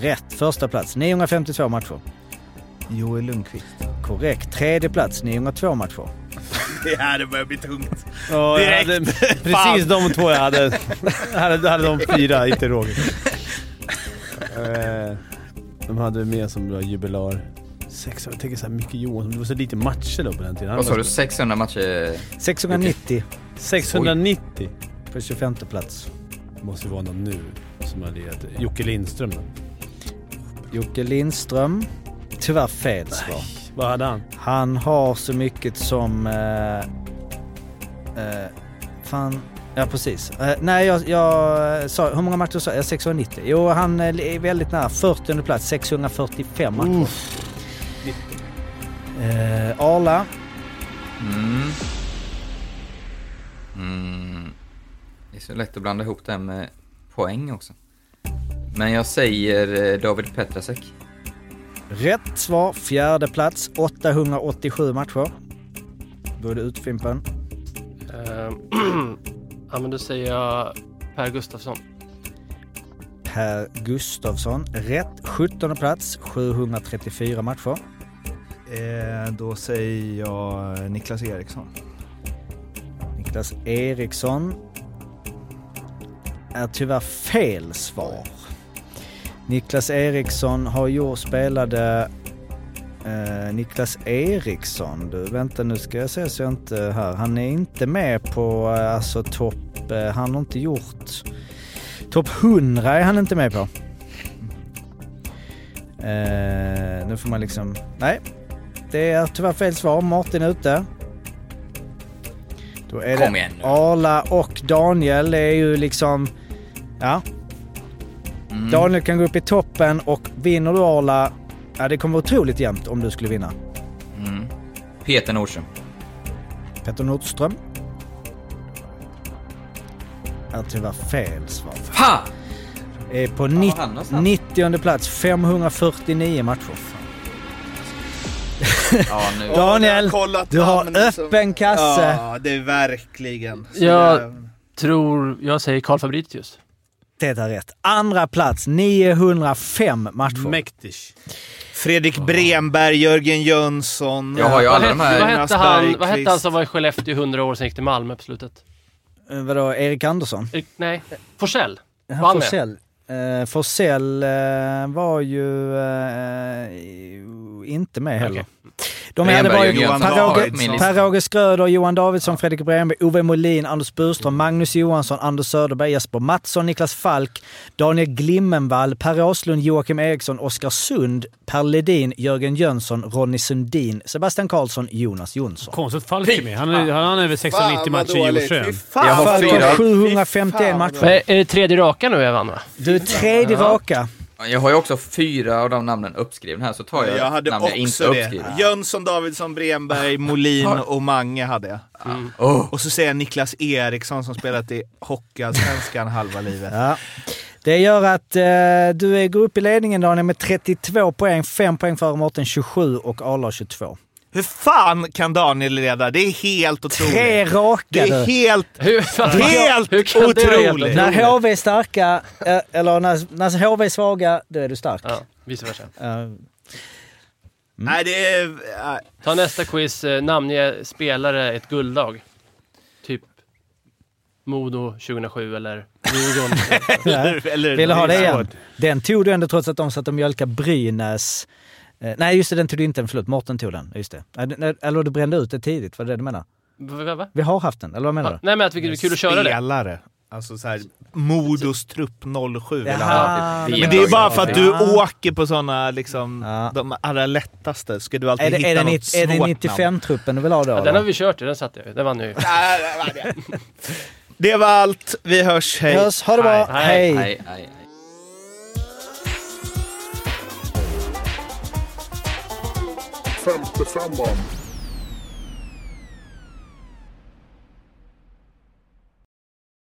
rätt. Första plats, 952 matcher. Joel Lundqvist. Korrekt. Tredje plats, 902 matcher. Det här det börjar bli tungt. Ja, hade, precis de två jag hade. Jag hade, hade de fyra, inte Roger. Eh, de hade med som var jubilar. Sex, jag tänker såhär, Micke Johansson, det var så lite matcher då på den tiden. Vad sa var du? så- 600 matcher? 690 690. på 25 plats. Måste vara någon nu som har lirat. Jocke Lindström då. Jocke Lindström. Tyvärr fel svar. Vad hade han? Han har så mycket som... Eh, eh, fan... Ja precis. Eh, nej jag, jag sa, hur många matcher sa jag? 690. Jo han eh, är väldigt nära. 40 plats, 645 matcher. Eh, Arla, Mm. Mm. Det är så lätt att blanda ihop det här med poäng också. Men jag säger eh, David Petrasek. rätt svar. Fjärde plats, 887 matcher. Då är det utfimpen. Eh, ja, men då säger jag Per Gustafsson. Per Gustafsson, rätt. 17 plats, 734 matcher. Eh, då säger jag eh, Niklas Eriksson. Niklas Eriksson är tyvärr fel svar. Niklas Eriksson har gjort, spelade eh, Niklas Eriksson, du vänta nu ska jag se så jag inte här. Han är inte med på eh, alltså topp, eh, han har inte gjort topp 100 är han inte med på. Eh, nu får man liksom, nej. Det är tyvärr fel svar. Martin är ute. Då är Kom det igen nu. Arla och Daniel. Det är ju liksom... Ja. Mm. Daniel kan gå upp i toppen och vinner du Arla, ja det kommer vara otroligt jämnt om du skulle vinna. Mm. Peter Nordström. Petter Nordström. Är tyvärr fel svar. Ha! Är på någonstans? 90 plats, 549 matcher. Ja, nu. Daniel, du har namn som- öppen kasse. Ja, det är verkligen. Så Ja. det- Tror, jag säger Karl Fabritius. Det är rätt. Andra plats, 905 matcher. Mäktig. Fredrik Bremberg, Jörgen Jönsson. Jag har ju Vad alla hette, de här. vad, hette han, vad hette han som var i Skellefteå i 100 år sen gick till Malmö på slutet? Eh, Vadå, Erik Andersson? Eh, Nej, Forsell. Var? Forsell. Uh, Forsell eh, var ju eh, inte med heller. Okej. De hade varit Per-Åge Davidsson. Per-Åge Skröder, Johan Davidsson, Fredrik Bremberg, Ove Molin, Anders Burström, Magnus Johansson, Anders Söderberg, Jesper Mattsson, Niklas Falk, Daniel Glimmenvall, Per Åslund, Joakim Eriksson, Oskar Sund, Per Ledin, Jörgen Jönsson, Ronny Sundin, Sebastian Karlsson, Jonas Jonsson. Konstigt Falk är med. Han har över 690 matcher i Djurgården. Jag har Falk har 751 matcher. Är det tredje raka nu jag vann va? Du är tredje Ja. raka. Jag har ju också fyra av de namnen uppskrivna här, så tar jag, Jag hade namn jag inte det. uppskrivna. Jönsson, Davidsson, Bremberg, Molin och Mange hade jag. Oh. Och så säger jag Niklas Eriksson som spelat i Hockeyallsvenskan halva livet. Ja. Det gör att eh, du är, går upp i ledningen Daniel med 32 poäng, 5 poäng före Mårten 27 och Arla 22. Hur fan kan Daniel leda? Det är helt otroligt. Tre raka Det är helt, Hur, helt hur otroligt. När HV är starka, eh, eller när, när HV är svaga, då är du stark. Ja, vice versa. Eh, Nej, det är... äh, Ta nästa quiz. eh, Namnge spelare ett guldlag. Typ Modo 2007 eller Djurgården. eller, eller, vill du ha det är igen? Den tog du ändå trots att de satt och mjölkade Brynäs. Eh, nej just det, den tog du inte. Förlåt, Mårten tog den. Just det. Eller du brände ut det tidigt, var det det du menar? Va? Vi har haft den, eller vad menar Ja, du? nej men att vi det är kul att köra det. Spelare. Alltså såhär, Modos trupp 07 vill jag ha. Jaha. Men det är bara för att du Ja. åker på såna liksom, Ja. de allra lättaste. Ska du alltid Är det, hitta är det, något är det svårt 95-truppen du vill ha då? Ja, den har vi kört, den satte jag Den vann jag ju. Det var allt. Vi hörs. Hej. Hörs, ha det bra. Hej. Hej, hej, hej. Femte femman.